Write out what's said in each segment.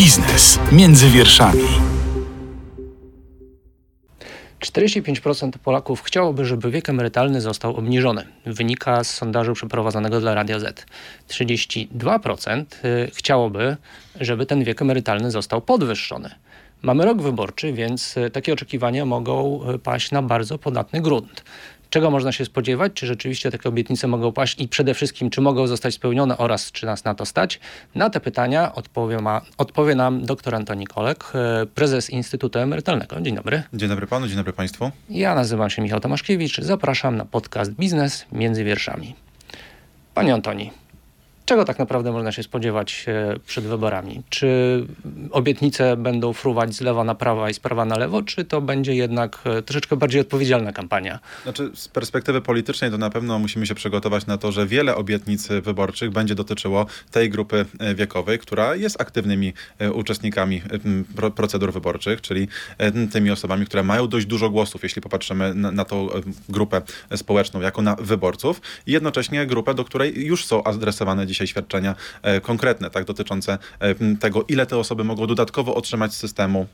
Biznes między wierszami. 45% Polaków chciałoby, żeby wiek emerytalny został obniżony. Wynika z sondażu przeprowadzonego dla Radia Z. 32% y, chciałoby, żeby ten wiek emerytalny został podwyższony. Mamy rok wyborczy, więc y, takie oczekiwania mogą y, paść na bardzo podatny grunt. Czego można się spodziewać? Czy rzeczywiście takie obietnice mogą paść i przede wszystkim, czy mogą zostać spełnione oraz czy nas na to stać? Na te pytania odpowie, ma, odpowie nam dr Antoni Kolek, e, prezes Instytutu Emerytalnego. Dzień dobry. Dzień dobry panu, dzień dobry państwu. Ja nazywam się Michał Tomaszkiewicz. Zapraszam na podcast Biznes między wierszami. Panie Antoni, Czego tak naprawdę można się spodziewać e, przed wyborami? Czy obietnice będą fruwać z lewa na prawa i z prawa na lewo, czy to będzie jednak e, troszeczkę bardziej odpowiedzialna kampania? Znaczy, z perspektywy politycznej to na pewno musimy się przygotować na to, że wiele obietnic wyborczych będzie dotyczyło tej grupy e, wiekowej, która jest aktywnymi uczestnikami procedur wyborczych, czyli tymi osobami, które mają dość dużo głosów, jeśli popatrzymy na, na tą grupę społeczną jako na wyborców i jednocześnie grupę, do której już są adresowane dzisiaj dzisiaj świadczenia e, konkretne, tak, dotyczące e, tego, ile te osoby mogą dodatkowo otrzymać z systemu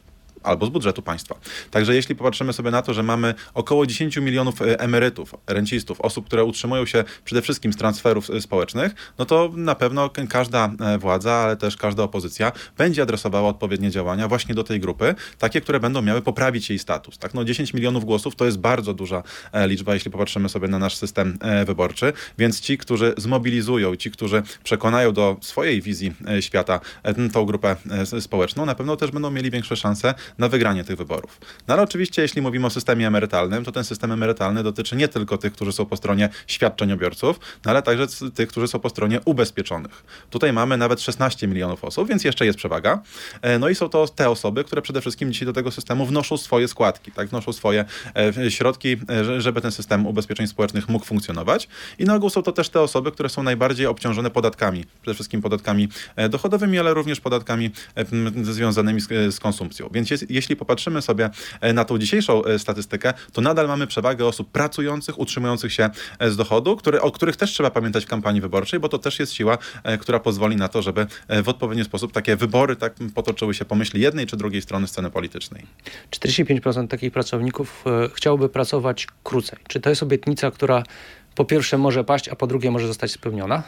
albo z budżetu państwa. Także jeśli popatrzymy sobie na to, że mamy około 10 milionów e, emerytów, rencistów, osób, które utrzymują się przede wszystkim z transferów e, społecznych, no to na pewno każda e, władza, ale też każda opozycja będzie adresowała odpowiednie działania właśnie do tej grupy, takie, które będą miały poprawić jej status. Tak, no 10 milionów głosów to jest bardzo duża liczba, jeśli popatrzymy sobie na nasz system wyborczy, więc ci, którzy zmobilizują, ci, którzy przekonają do swojej wizji świata tą grupę społeczną, na pewno też będą mieli większe szanse na wygranie tych wyborów. No ale oczywiście, jeśli mówimy o systemie emerytalnym, to ten system emerytalny dotyczy nie tylko tych, którzy są po stronie świadczeniobiorców, no ale także tych, którzy są po stronie ubezpieczonych. Tutaj mamy nawet 16 milionów osób, więc jeszcze jest przewaga. E, no i są to te osoby, które przede wszystkim dzisiaj do tego systemu wnoszą swoje składki, tak, wnoszą swoje e, środki, e, żeby ten system ubezpieczeń społecznych mógł funkcjonować. I na ogół są to też te osoby, które są najbardziej obciążone podatkami, przede wszystkim podatkami dochodowymi, ale również podatkami związanymi z, z konsumpcją. Więc jest, jeśli popatrzymy sobie e, na tą dzisiejszą e, statystykę, to nadal mamy przewagę osób pracujących, utrzymujących się e, z dochodu, które, o których też trzeba pamiętać w kampanii wyborczej, bo to też jest siła, która pozwoli na to, żeby w odpowiedni sposób takie wybory tak potoczyły się po myśli jednej czy drugiej strony sceny politycznej. 45% takich pracowników chciałoby pracować krócej. Czy to jest obietnica, która po pierwsze może paść, a po drugie może zostać spełniona?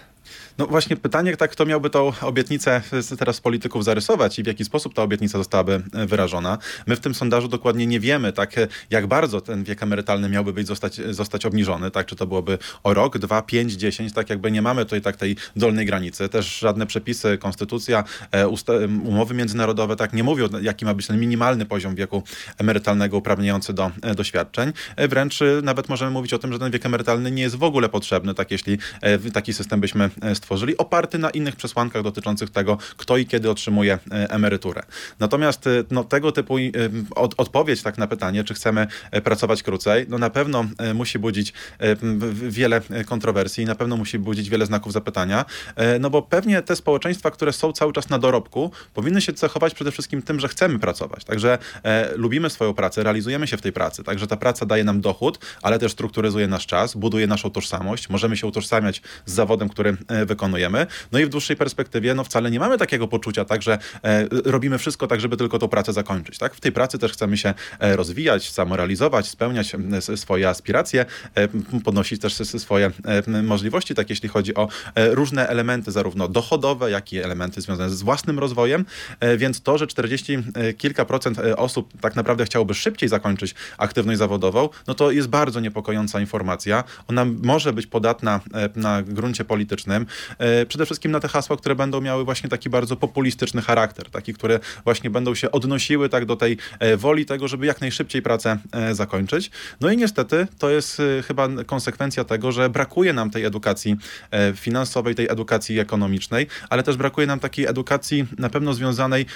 No właśnie pytanie, tak, kto miałby tą obietnicę teraz polityków zarysować i w jaki sposób ta obietnica zostałaby e, wyrażona. My w tym sondażu dokładnie nie wiemy, tak, e, jak bardzo ten wiek emerytalny miałby być zostać, e, zostać obniżony, tak, czy to byłoby o rok, dwa, pięć, dziesięć, tak jakby nie mamy tutaj tak tej dolnej granicy. Też żadne przepisy, konstytucja, umowy międzynarodowe, tak, nie mówią, jaki ma być ten minimalny poziom wieku emerytalnego uprawniający do doświadczeń. Wręcz nawet możemy mówić o tym, że ten wiek emerytalny nie jest w ogóle potrzebny, tak, jeśli taki system byśmy stworzyli stworzyli, oparty na innych przesłankach dotyczących tego, kto i kiedy otrzymuje e, emeryturę. Natomiast e, no, tego typu e, od, odpowiedź tak na pytanie, czy chcemy pracować krócej, no na pewno musi budzić wiele kontrowersji, na pewno musi budzić wiele znaków zapytania, no bo pewnie te społeczeństwa, które są cały czas na dorobku, powinny się cechować przede wszystkim tym, że chcemy pracować. Także e, lubimy swoją pracę, realizujemy się w tej pracy. Także ta praca daje nam dochód, ale też strukturyzuje nasz czas, buduje naszą tożsamość. Możemy się utożsamiać z zawodem, który wykonujemy wykonujemy. No i w dłuższej perspektywie no wcale nie mamy takiego poczucia, tak, że e, robimy wszystko tak, żeby tylko tą pracę zakończyć. Tak? W tej pracy też chcemy się e, rozwijać, samorealizować, spełniać swoje aspiracje, e, podnosić też swoje e, możliwości, tak jeśli chodzi o e, różne elementy, zarówno dochodowe, jak i elementy związane z własnym rozwojem, e, więc to, że 40 kilka procent osób tak naprawdę chciałoby szybciej zakończyć aktywność zawodową, no to jest bardzo niepokojąca informacja. Ona może być podatna na gruncie politycznym, E, przede wszystkim na te hasła, które będą miały właśnie taki bardzo populistyczny charakter, taki, które właśnie będą się odnosiły tak do tej e, woli tego, żeby jak najszybciej pracę e, zakończyć. No i niestety to jest chyba konsekwencja tego, że brakuje nam tej edukacji finansowej, tej edukacji ekonomicznej, ale też brakuje nam takiej edukacji na pewno związanej,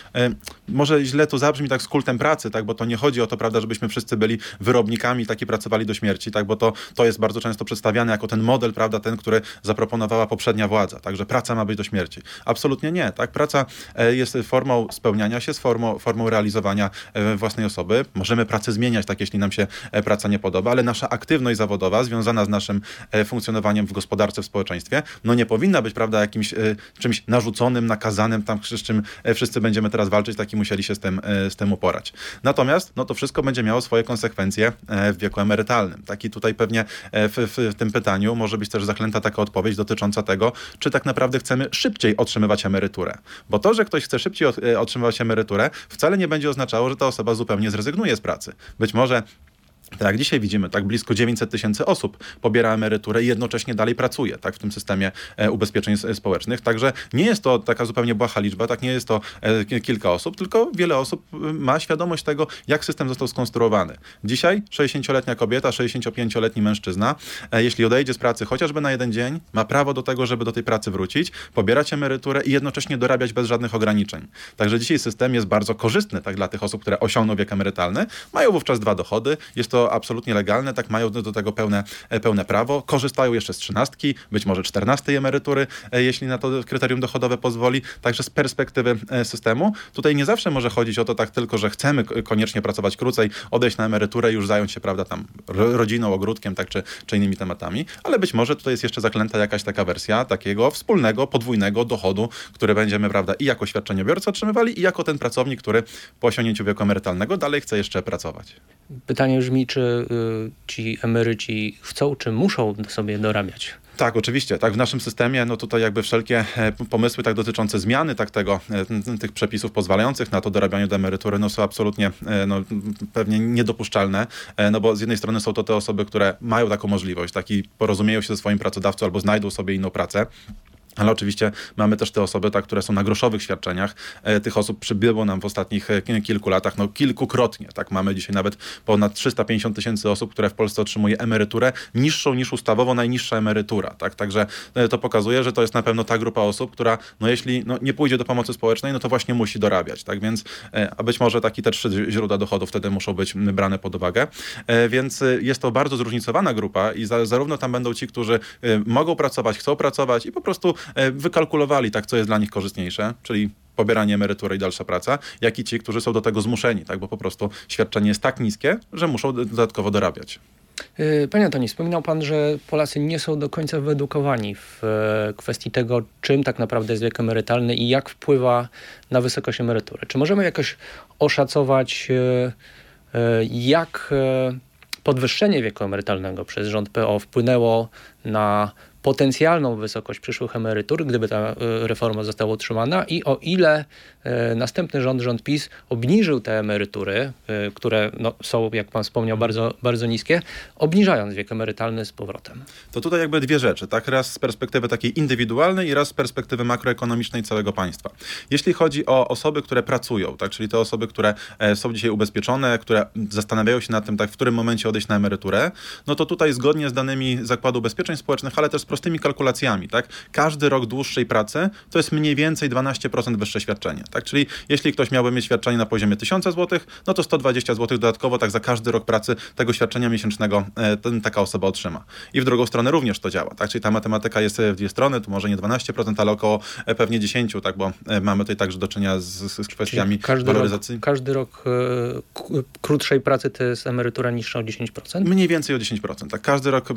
może źle to zabrzmi tak z kultem pracy, tak, bo to nie chodzi o to, prawda, żebyśmy wszyscy byli wyrobnikami, taki pracowali do śmierci, tak, bo to, to jest bardzo często przedstawiane jako ten model, prawda, ten, który zaproponowała poprzednia poprzednia władza, tak, że praca ma być do śmierci. Absolutnie nie, tak, praca jest formą spełniania się, z formą, formą realizowania własnej osoby. Możemy pracę zmieniać, tak, jeśli nam się praca nie podoba, ale nasza aktywność zawodowa związana z naszym funkcjonowaniem w gospodarce, w społeczeństwie, no nie powinna być, prawda, jakimś czymś narzuconym, nakazanym, tam z czym wszyscy będziemy teraz walczyć, taki musieli się z tym, z tym uporać. Natomiast, no to wszystko będzie miało swoje konsekwencje w wieku emerytalnym. Taki tutaj pewnie w, w tym pytaniu może być też zaklęta taka odpowiedź dotycząca tego, czy tak naprawdę chcemy szybciej otrzymywać emeryturę. Bo to, że ktoś chce szybciej otrzymywać emeryturę, wcale nie będzie oznaczało, że ta osoba zupełnie zrezygnuje z pracy. Być może tak jak dzisiaj widzimy, tak blisko 900 tysięcy osób pobiera emeryturę i jednocześnie dalej pracuje tak, w tym systemie e, ubezpieczeń społecznych. Także nie jest to taka zupełnie błaha liczba, tak nie jest to e, kilka osób, tylko wiele osób e, ma świadomość tego, jak system został skonstruowany. Dzisiaj 60-letnia kobieta, 65-letni mężczyzna, jeśli odejdzie z pracy chociażby na jeden dzień, ma prawo do tego, żeby do tej pracy wrócić, pobierać emeryturę i jednocześnie dorabiać bez żadnych ograniczeń. Także dzisiaj system jest bardzo korzystny tak, dla tych osób, które osiągną wiek emerytalny. Mają wówczas dwa dochody. Jest to absolutnie legalne, tak mają do, tego pełne, e, pełne prawo. Korzystają jeszcze z trzynastki, być może czternastej emerytury, e, jeśli na to kryterium dochodowe pozwoli. Także z perspektywy e, systemu, tutaj nie zawsze może chodzić o to tak tylko, że chcemy koniecznie pracować krócej, odejść na emeryturę i już zająć się, prawda, tam rodziną, ogródkiem, tak, czy, czy innymi tematami, ale być może tutaj jest jeszcze zaklęta jakaś taka wersja takiego wspólnego, podwójnego dochodu, który będziemy, prawda, i jako świadczeniobiorca otrzymywali, i jako ten pracownik, który po osiągnięciu wieku emerytalnego dalej chce jeszcze pracować. Pytanie brzmi, czy y, ci emeryci chcą, czy muszą sobie dorabiać? Tak, oczywiście. Tak, w naszym systemie, no tutaj jakby wszelkie e, pomysły tak dotyczące zmiany tak tego, e, tych przepisów pozwalających na to dorabianie do emerytury, no są absolutnie e, no, pewnie niedopuszczalne, no bo z jednej strony są to te osoby, które mają taką możliwość, taki porozumieją się ze swoim pracodawcą albo znajdą sobie inną pracę. Ale oczywiście mamy też te osoby, tak, które są na groszowych świadczeniach. E, tych osób przybyło nam w ostatnich e, kilku latach, no kilkukrotnie. Tak, mamy dzisiaj nawet ponad 350 tysięcy osób, które w Polsce otrzymuje emeryturę niższą niż ustawowo najniższa emerytura. Tak, także e, to pokazuje, że to jest na pewno ta grupa osób, która, no jeśli no, nie pójdzie do pomocy społecznej, no to właśnie musi dorabiać. Tak, więc, a być może takie te trzy źródła dochodów wtedy muszą być brane pod uwagę. Więc jest to bardzo zróżnicowana grupa i za, zarówno tam będą ci, którzy mogą pracować, chcą pracować i po prostu wykalkulowali tak, co jest dla nich korzystniejsze, czyli pobieranie emerytury i dalsza praca, jak i ci, którzy są do tego zmuszeni, tak, bo po prostu świadczenie jest tak niskie, że muszą dodatkowo dorabiać. E, panie Antoni, wspominał Pan, że Polacy nie są do końca wyedukowani w e, kwestii tego, czym tak naprawdę jest wiek emerytalny i jak wpływa na wysokość emerytury. Czy możemy jakoś oszacować, jak podwyższenie wieku emerytalnego przez rząd PO wpłynęło na potencjalną wysokość przyszłych emerytur, gdyby ta e, reforma została utrzymana i o ile następny rząd, rząd PiS obniżył te emerytury, e, które no, są, jak pan wspomniał, bardzo, bardzo niskie, obniżając wiek emerytalny z powrotem. To tutaj jakby dwie rzeczy, tak? Raz z perspektywy takiej indywidualnej i raz z perspektywy makroekonomicznej całego państwa. Jeśli chodzi o osoby, które pracują, tak? czyli te osoby, które są dzisiaj ubezpieczone, które zastanawiają się nad tym, tak, w którym momencie odejść na emeryturę, no to tutaj zgodnie z danymi Zakładu Ubezpieczeń Społecznych, ale też prostymi kalkulacjami, tak? Każdy rok dłuższej pracy to jest mniej więcej 12% wyższe świadczenie, tak? Czyli jeśli ktoś miałby mieć świadczenie na poziomie 1000 zł, no to 120 zł dodatkowo, tak za każdy rok pracy tego świadczenia miesięcznego e, ten, taka osoba otrzyma. I w drugą stronę również to działa, tak? Czyli ta matematyka jest w dwie strony, tu może nie 12%, ale około e, pewnie 10, tak? Bo e, mamy tutaj także do czynienia z, z kwestiami każdy waloryzacji. Rok, każdy rok krótszej pracy to jest emerytura niższa o 10%? Mniej więcej o 10%, tak? Każdy rok,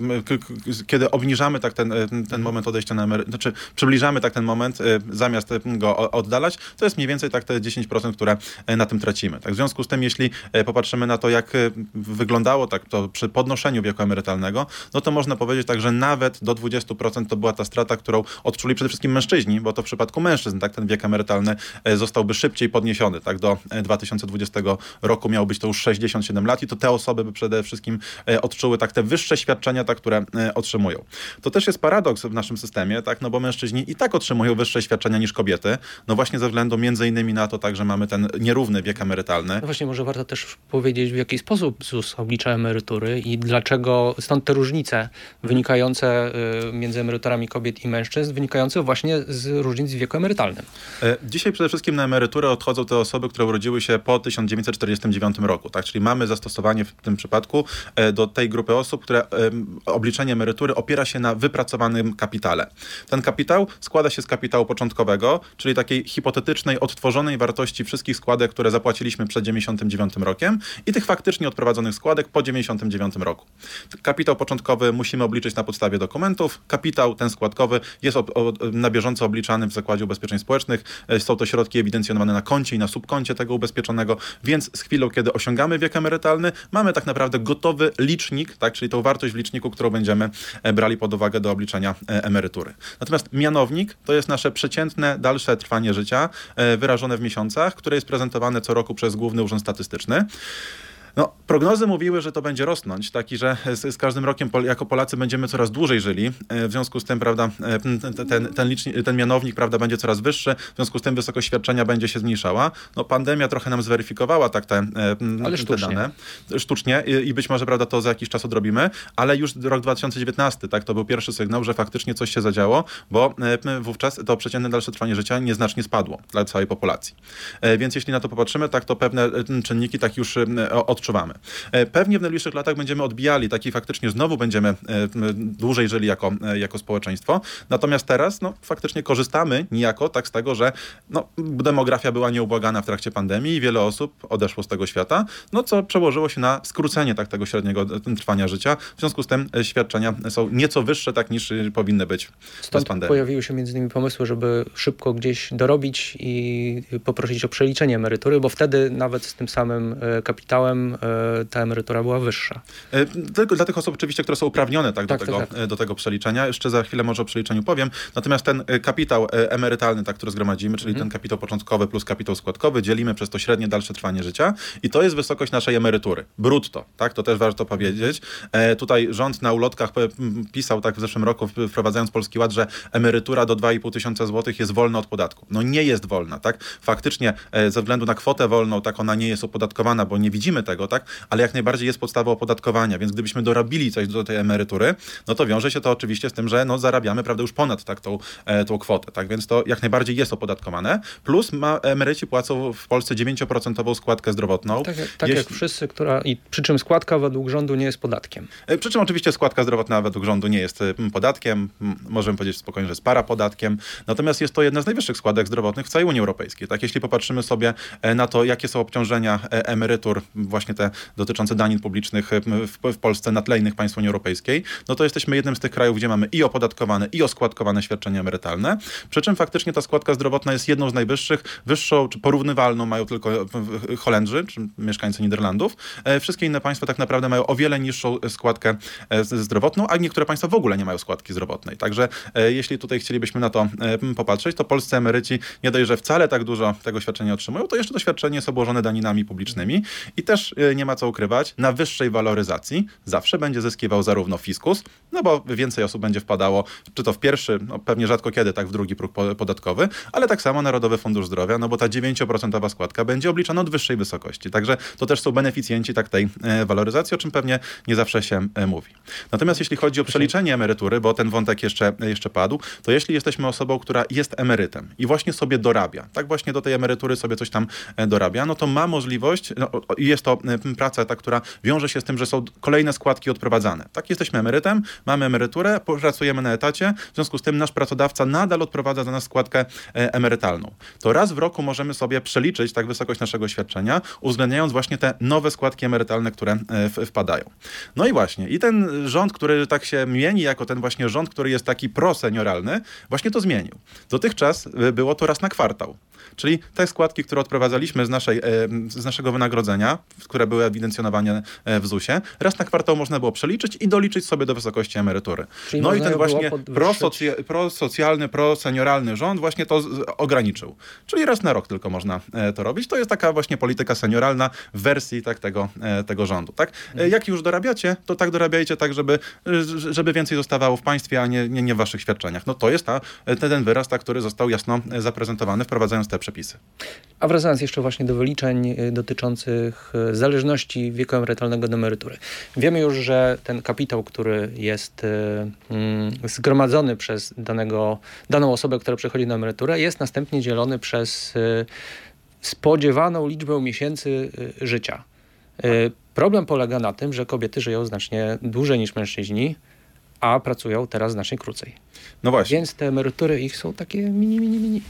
kiedy obniżamy tak ten E, ten, ten moment odejścia na emeryturę, znaczy przybliżamy tak ten moment, e, zamiast go oddalać, to jest mniej więcej tak te 10%, które e, na tym tracimy. Tak, w związku z tym, jeśli popatrzymy na to, jak wyglądało tak to przy podnoszeniu wieku emerytalnego, no to można powiedzieć tak, że nawet do 20% to była ta strata, którą odczuli przede wszystkim mężczyźni, bo to w przypadku mężczyzn tak ten wiek emerytalny zostałby szybciej podniesiony, tak do 2020 roku miało być to już 67 lat i to te osoby by przede wszystkim odczuły tak te wyższe świadczenia, tak, które otrzymują. To też jest paradoks w naszym systemie, tak? no bo mężczyźni i tak otrzymują wyższe świadczenia niż kobiety, no właśnie ze względu między innymi na to, tak, że mamy ten nierówny wiek emerytalny. No właśnie, może warto też powiedzieć, w jaki sposób ZUS oblicza emerytury i dlaczego, stąd te różnice wynikające y, między emeryturami kobiet i mężczyzn, wynikające właśnie z różnic w wieku emerytalnym. E, dzisiaj przede wszystkim na emeryturę odchodzą te osoby, które urodziły się po 1949 roku, tak? czyli mamy zastosowanie w tym przypadku e, do tej grupy osób, które obliczenie emerytury opiera się na wypracowanym kapitale. Ten kapitał składa się z kapitału początkowego, czyli takiej hipotetycznej, odtworzonej wartości wszystkich składek, które zapłaciliśmy przed 99 rokiem i tych faktycznie odprowadzonych składek po 99 roku. Kapitał początkowy musimy obliczyć na podstawie dokumentów. Kapitał ten składkowy jest na bieżąco obliczany w Zakładzie Ubezpieczeń Społecznych. E, są to środki ewidencjonowane na koncie i na subkoncie tego ubezpieczonego, więc z chwilą, kiedy osiągamy wiek emerytalny, mamy tak naprawdę gotowy licznik, tak, czyli tą wartość w liczniku, którą będziemy e, brali pod uwagę do obliczenia e, emerytury. Natomiast mianownik to jest nasze przeciętne dalsze trwanie życia wyrażone w miesiącach, które jest prezentowane co roku przez Główny Urząd Statystyczny. No, prognozy mówiły, że to będzie rosnąć, taki, że z, z, każdym rokiem jako Polacy będziemy coraz dłużej żyli. E, w związku z tym, prawda, e, ten, ten, ten, licznik, ten mianownik, prawda, będzie coraz wyższy, w związku z tym wysokość świadczenia będzie się zmniejszała. No, pandemia trochę nam zweryfikowała tak te, e, ale te dane. Sztucznie i być może, prawda, to za jakiś czas odrobimy, ale już rok 2019, tak, to był pierwszy sygnał, że faktycznie coś się zadziało, bo wówczas to przeciętne dalsze trwanie życia nieznacznie spadło dla całej populacji. Więc jeśli na to popatrzymy, tak, to pewne czynniki tak już od odczuwamy. E, pewnie w najbliższych latach będziemy odbijali, taki faktycznie znowu będziemy e, dłużej żyli jako, e, jako społeczeństwo. Natomiast teraz no, faktycznie korzystamy niejako tak z tego, że no, demografia była nieubłagana w trakcie pandemii i wiele osób odeszło z tego świata, no co przełożyło się na skrócenie tak, tego średniego trwania życia. W związku z tym świadczenia są nieco wyższe tak niż powinny być Stąd pandemii. pojawiły się między innymi pomysły, żeby szybko gdzieś dorobić i poprosić o przeliczenie emerytury, bo wtedy nawet z tym samym kapitałem E, ta emerytura była wyższa. E, tylko dla tych osób oczywiście, które są uprawnione tak, tak, do, tego, tak, tak. do tego przeliczenia. Jeszcze za chwilę może o przeliczeniu powiem. Natomiast ten e, kapitał emerytalny, tak, który zgromadzimy, czyli mhm. ten kapitał początkowy plus kapitał składkowy, dzielimy przez to średnie dalsze trwanie życia i to jest wysokość naszej emerytury. Brutto, tak? To też warto powiedzieć. E, tutaj rząd na ulotkach pisał tak w zeszłym roku, wprowadzając Polski Ład, że emerytura do 2,5 tysiąca złotych jest wolna od podatku. No nie jest wolna, tak? Faktycznie e, ze względu na kwotę wolną, tak ona nie jest opodatkowana, bo nie widzimy tego, tak? Ale jak najbardziej jest podstawa opodatkowania, więc gdybyśmy dorobili coś do tej emerytury, no to wiąże się to oczywiście z tym, że no zarabiamy, prawda, już ponad tak tą, e, tą kwotę, tak? Więc to jak najbardziej jest opodatkowane. Plus ma, emeryci płacą w Polsce 9% składkę zdrowotną. Tak, tak Jeśli... jak wszyscy, która, i przy czym składka według rządu nie jest podatkiem. E, przy czym oczywiście składka zdrowotna według rządu nie jest e, podatkiem, możemy powiedzieć spokojnie, że jest parapodatkiem, natomiast jest to jedna z najwyższych składek zdrowotnych w całej Unii Europejskiej. Tak, jeśli popatrzymy sobie na to, jakie są obciążenia emerytur, właśnie te dotyczące danin publicznych w, Polsce na tle innych państw Unii Europejskiej, no to jesteśmy jednym z tych krajów, gdzie mamy i opodatkowane, i oskładkowane świadczenia emerytalne. Przy czym faktycznie ta składka zdrowotna jest jedną z najwyższych, wyższą czy porównywalną mają tylko Holendrzy, czy mieszkańcy Niderlandów. E, wszystkie inne państwa tak naprawdę mają o wiele niższą składkę e, zdrowotną, a niektóre państwa w ogóle nie mają składki zdrowotnej. Także e, jeśli tutaj chcielibyśmy na to popatrzeć, to polscy emeryci nie dość, że wcale tak dużo tego świadczenia otrzymują, to jeszcze to świadczenie jest obłożone daninami publicznymi i też nie ma co ukrywać, na wyższej waloryzacji zawsze będzie zyskiwał zarówno fiskus, no bo więcej osób będzie wpadało, czy to w pierwszy, no pewnie rzadko kiedy, tak w drugi próg podatkowy, ale tak samo Narodowy Fundusz Zdrowia, no bo ta 9% składka będzie obliczana od wyższej wysokości. Także to też są beneficjenci tak tej e, waloryzacji, o czym pewnie nie zawsze się e, mówi. Natomiast jeśli chodzi o przeliczenie emerytury, bo ten wątek jeszcze, jeszcze padł, to jeśli jesteśmy osobą, która jest emerytem i właśnie sobie dorabia, tak właśnie do tej emerytury sobie coś tam e, dorabia, no to ma możliwość, no, jest to praca ta, która wiąże się z tym, że są kolejne składki odprowadzane. Tak, jesteśmy emerytem, mamy emeryturę, pracujemy na etacie, w związku z tym nasz pracodawca nadal odprowadza za nas składkę e, emerytalną. To raz w roku możemy sobie przeliczyć tak wysokość naszego świadczenia, uwzględniając właśnie te nowe składki emerytalne, które e, wpadają. No i właśnie, i ten rząd, który tak się mieni jako ten właśnie rząd, który jest taki prosenioralny, właśnie to zmienił. Dotychczas e, było to raz na kwartał. Czyli te składki, które odprowadzaliśmy z, naszej, z naszego wynagrodzenia, które były ewidencjonowane w ZUS-ie, raz na kwartał można było przeliczyć i doliczyć sobie do wysokości emerytury. Czyli no i ten właśnie prosocja, prosocjalny, prosenioralny rząd właśnie to ograniczył. Czyli raz na rok tylko można e, to robić. To jest taka właśnie polityka senioralna w wersji tak, tego, e, tego rządu. Tak? E, mhm. Jak już dorabiacie, to tak dorabiajcie tak, żeby, żeby więcej zostawało w państwie, a nie, nie, nie w waszych świadczeniach. No to jest ta, ten, ten wyraz, tak, który został jasno zaprezentowany, wprowadzając te przepisy. A wracając jeszcze właśnie do wyliczeń dotyczących zależności wieku emerytalnego do emerytury. Wiemy już, że ten kapitał, który jest y, mm, zgromadzony przez danego, daną osobę, która przechodzi na emeryturę, jest następnie dzielony przez y, spodziewaną liczbę miesięcy y, życia. Problem polega na tym, że kobiety żyją znacznie dłużej niż mężczyźni, a pracują teraz znacznie krócej. No właśnie. Więc te emerytury ich są takie mini, mini, mini.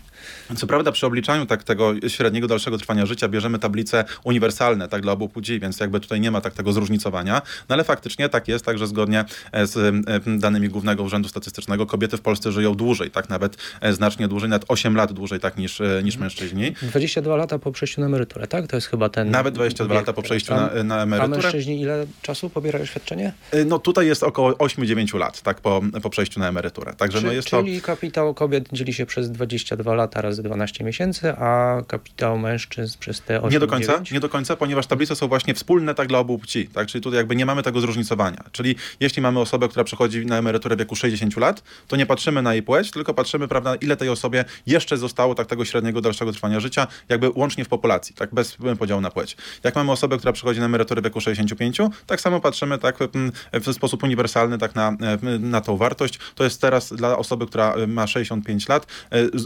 Co prawda przy obliczaniu tak tego średniego dalszego trwania życia bierzemy tablice uniwersalne tak dla obu płci, więc jakby tutaj nie ma tak tego zróżnicowania, no ale faktycznie tak jest, także zgodnie e, z e, danymi Głównego Urzędu Statystycznego kobiety w Polsce żyją dłużej, tak nawet e, znacznie dłużej, nawet 8 lat dłużej tak niż, niż mężczyźni. 22 lata po przejściu na emeryturę, tak? To jest chyba ten Nawet 22 wiek, lata po przejściu a, na, na emeryturę. A mężczyźni ile czasu pobierają świadczenie? No tutaj jest około 8-9 lat, tak, po, po przejściu na emeryturę. Także Czy, no jest to... czyli kapitał kobiet dzieli się przez 22 lata razy 12 miesięcy, a kapitał mężczyzn przez te 8 Nie do końca, 9? nie do końca, ponieważ tablice są właśnie wspólne tak dla obu płci, tak? Czyli tutaj jakby nie mamy tego zróżnicowania. Czyli jeśli mamy osobę, która przechodzi na emeryturę w wieku 60 lat, to nie patrzymy na jej płeć, tylko patrzymy, prawda, ile tej osobie jeszcze zostało tak tego średniego dalszego trwania życia, jakby łącznie w populacji, tak bez podziału na płeć. Jak mamy osobę, która przechodzi na emeryturę w wieku 65, tak samo patrzymy tak mm, w sposób uniwersalny tak na, na tą wartość. To jest teraz dla osoby, która ma 65 lat,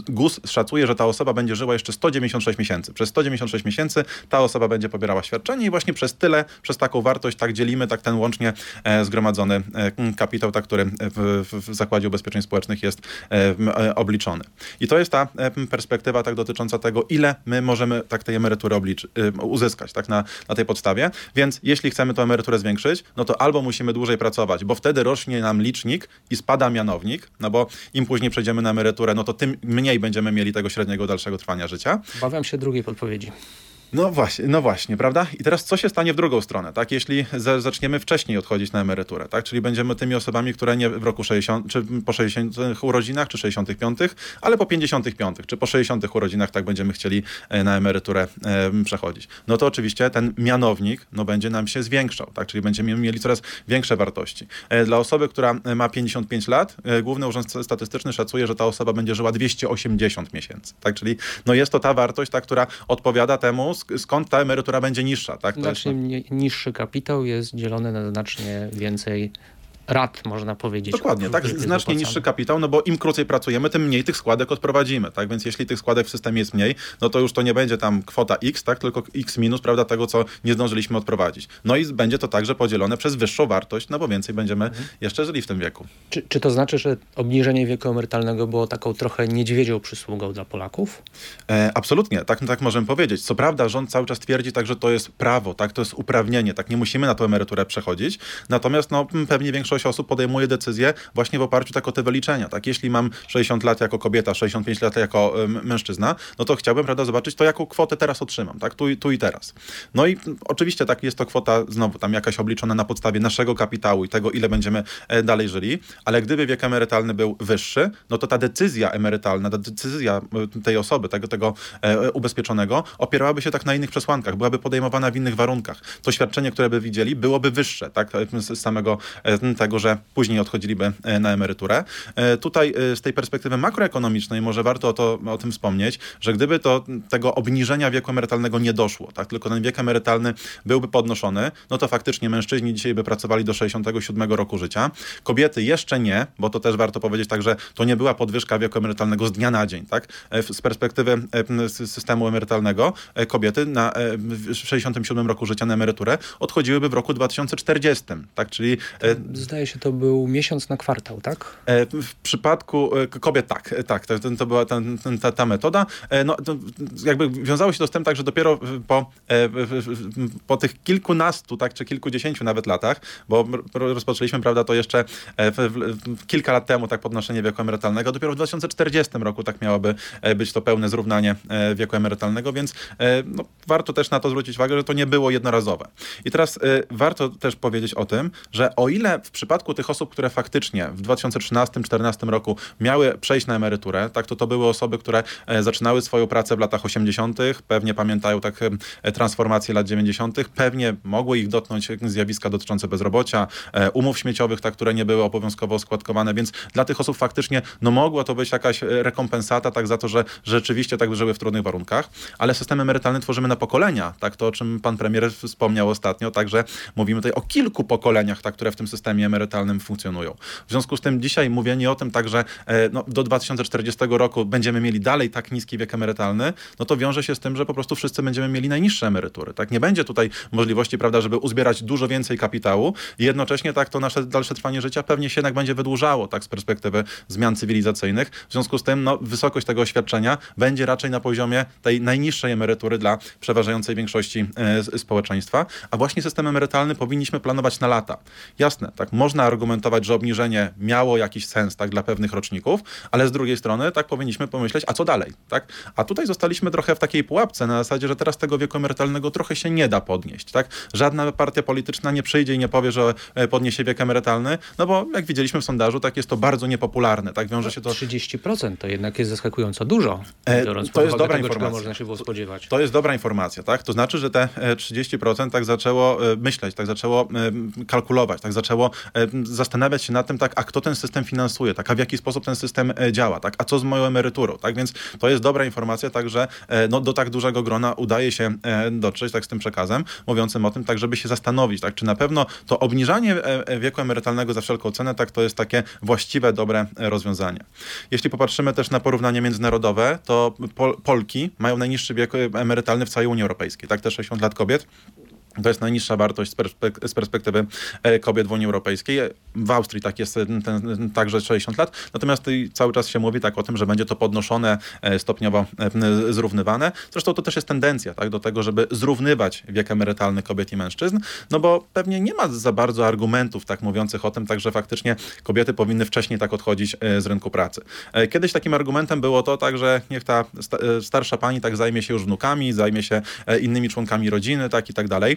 GUS szacuje, że ta osoba będzie żyła jeszcze 196 miesięcy. Przez 196 miesięcy ta osoba będzie pobierała świadczenie i właśnie przez tyle, przez taką wartość tak dzielimy tak ten łącznie e, zgromadzony e, kapitał, tak, który w, w Zakładzie Ubezpieczeń Społecznych jest e, obliczony. I to jest ta perspektywa tak dotycząca tego, ile my możemy tak tej emerytury oblicz, uzyskać tak na, na tej podstawie. Więc jeśli chcemy tę emeryturę zwiększyć, no to albo musimy dłużej pracować, bo wtedy rośnie nam licznik i spada mianownik, no bo im później przejdziemy na emeryturę, no to tym mniej będziemy mieli tego średniego dalszego trwania życia. Obawiam się drugiej podpowiedzi. No właśnie, no właśnie, prawda? I teraz co się stanie w drugą stronę, tak? Jeśli zaczniemy wcześniej odchodzić na emeryturę, tak? Czyli będziemy tymi osobami, które nie w roku 60, czy po 60 urodzinach, czy 65, ale po 55, czy po 60 urodzinach tak będziemy chcieli e, na emeryturę e, przechodzić. No to oczywiście ten mianownik, no będzie nam się zwiększał, tak? Czyli będziemy mieli coraz większe wartości. E, dla osoby, która ma 55 lat, e, Główny Urząd Statystyczny szacuje, że ta osoba będzie żyła 280 miesięcy, tak? Czyli no jest to ta wartość, ta, która odpowiada temu, skąd ta emerytura będzie niższa. Tak? To znacznie jest... niższy kapitał jest dzielony na znacznie więcej rat, można powiedzieć. Dokładnie, tak, znacznie niższy kapitał, no bo im krócej pracujemy, tym mniej tych składek odprowadzimy, tak, więc jeśli tych składek w systemie jest mniej, no to już to nie będzie tam kwota x, tak, tylko x minus, prawda, tego, co nie zdążyliśmy odprowadzić. No i będzie to także podzielone przez wyższą wartość, no bo więcej będziemy mhm. jeszcze żyli w tym wieku. Czy, czy to znaczy, że obniżenie wieku emerytalnego było taką trochę niedźwiedzią przysługą dla Polaków? E, absolutnie, tak, tak możemy powiedzieć. Co prawda rząd cały czas twierdzi tak, że to jest prawo, tak, to jest uprawnienie, tak, nie musimy na tą emeryturę przechodzić, natomiast no pewnie większość większość osób podejmuje decyzję właśnie w oparciu tak o te wyliczenia. Tak? Jeśli mam 60 lat jako kobieta, 65 lat jako mężczyzna, no to chciałbym prawda, zobaczyć to, jaką kwotę teraz otrzymam, tak? tu, tu i teraz. No i oczywiście tak jest to kwota znowu tam jakaś obliczona na podstawie naszego kapitału i tego, ile będziemy e, dalej żyli, ale gdyby wiek emerytalny był wyższy, no to ta decyzja emerytalna, ta decyzja e, tej osoby, tego, tego e, ubezpieczonego opierałaby się tak na innych przesłankach, byłaby podejmowana w innych warunkach. To świadczenie, które by widzieli, byłoby wyższe, tak, z samego tego tego, że później odchodziliby e, na emeryturę. E, tutaj e, z tej perspektywy makroekonomicznej może warto o, to, o tym wspomnieć, że gdyby to tego obniżenia wieku emerytalnego nie doszło, tak, tylko ten wiek emerytalny byłby podnoszony, no to faktycznie mężczyźni dzisiaj by pracowali do 67 roku życia. Kobiety jeszcze nie, bo to też warto powiedzieć tak, że to nie była podwyżka wieku emerytalnego z dnia na dzień, tak? Z perspektywy systemu emerytalnego kobiety na, w 67 roku życia na emeryturę odchodziłyby w roku 2040, tak? Czyli Zdaje zdaje się, to był miesiąc na kwartał, tak? E, w przypadku e, kobiet tak, e, tak, to, to była ta, ta, ta metoda. No, jakby wiązało się to z tym tak, że dopiero po, po tych kilkunastu, tak, czy kilkudziesięciu nawet latach, bo rozpoczęliśmy, prawda, to jeszcze kilka lat temu, tak, podnoszenie wieku emerytalnego, dopiero w 2040 roku tak miałoby być to pełne zrównanie wieku emerytalnego, więc no, warto też na to zwrócić uwagę, że to nie było jednorazowe. I teraz warto też powiedzieć o tym, że o ile w przypadku tych osób, które faktycznie w 2013-2014 roku miały przejść na emeryturę, tak to to były osoby, które e, zaczynały swoją pracę w latach 80., pewnie pamiętają tak e, transformację lat 90., pewnie mogły ich dotknąć zjawiska dotyczące bezrobocia, e, umów śmieciowych, tak, które nie były obowiązkowo składkowane, więc dla tych osób faktycznie no mogła to być jakaś rekompensata tak za to, że rzeczywiście tak żyły w trudnych warunkach, ale system emerytalny tworzymy na pokolenia, tak to o czym pan premier wspomniał ostatnio, także mówimy tutaj o kilku pokoleniach, tak, które w tym systemie emerytalnym funkcjonują. W związku z tym dzisiaj mówienie o tym tak, że e, no, do 2040 roku będziemy mieli dalej tak niski wiek emerytalny, no to wiąże się z tym, że po prostu wszyscy będziemy mieli najniższe emerytury. Tak? Nie będzie tutaj możliwości, prawda, żeby uzbierać dużo więcej kapitału i jednocześnie tak to nasze dalsze trwanie życia pewnie się jednak będzie wydłużało tak z perspektywy zmian cywilizacyjnych. W związku z tym no, wysokość tego oświadczenia będzie raczej na poziomie tej najniższej emerytury dla przeważającej większości e, społeczeństwa, a właśnie system emerytalny powinniśmy planować na lata. Jasne, tak można argumentować, że obniżenie miało jakiś sens tak dla pewnych roczników, ale z drugiej strony tak powinniśmy pomyśleć, a co dalej, tak? A tutaj zostaliśmy trochę w takiej pułapce na zasadzie, że teraz tego wieku emerytalnego trochę się nie da podnieść, tak? Żadna partia polityczna nie przyjdzie i nie powie, że e, podniesie wiek emerytalny, no bo jak widzieliśmy w sondażu, tak jest to bardzo niepopularne, tak? Wiąże się to... 30% to jednak jest zaskakująco dużo, E, biorąc to jest dobra tego, informacja. można się było spodziewać. To jest dobra informacja, tak? To znaczy, że te e, 30% tak zaczęło e, myśleć, tak zaczęło e, kalkulować, tak zaczęło e, zastanawiać się nad tym, tak, a kto ten system finansuje, tak, a w jaki sposób ten system e, działa, tak, a co z moją emeryturą, tak? Więc to jest dobra informacja, tak, że e, no, do tak dużego grona udaje się e, dotrzeć, tak, z tym przekazem, mówiącym o tym, tak, żeby się zastanowić, tak, czy na pewno to obniżanie wieku emerytalnego za wszelką cenę, tak, to jest takie właściwe, dobre rozwiązanie. Jeśli popatrzymy też na porównanie międzynarodowe, to Pol Polki mają najniższy wiek emerytalny w całej Unii Europejskiej, tak, te 60 lat kobiet. To jest najniższa wartość z, perspek- z perspektywy e, kobiet w Unii Europejskiej. W Austrii tak jest ten, ten, także 60 lat. Natomiast cały czas się mówi tak o tym, że będzie to podnoszone, e, stopniowo e, zrównywane. Zresztą to też jest tendencja tak, do tego, żeby zrównywać wiek emerytalny kobiet i mężczyzn, no bo pewnie nie ma za bardzo argumentów tak mówiących o tym, tak, że faktycznie kobiety powinny wcześniej tak odchodzić e, z rynku pracy. E, Kiedyś takim argumentem było to tak, że niech ta sta- e, starsza pani tak zajmie się już wnukami, zajmie się e, innymi członkami rodziny, tak i tak dalej.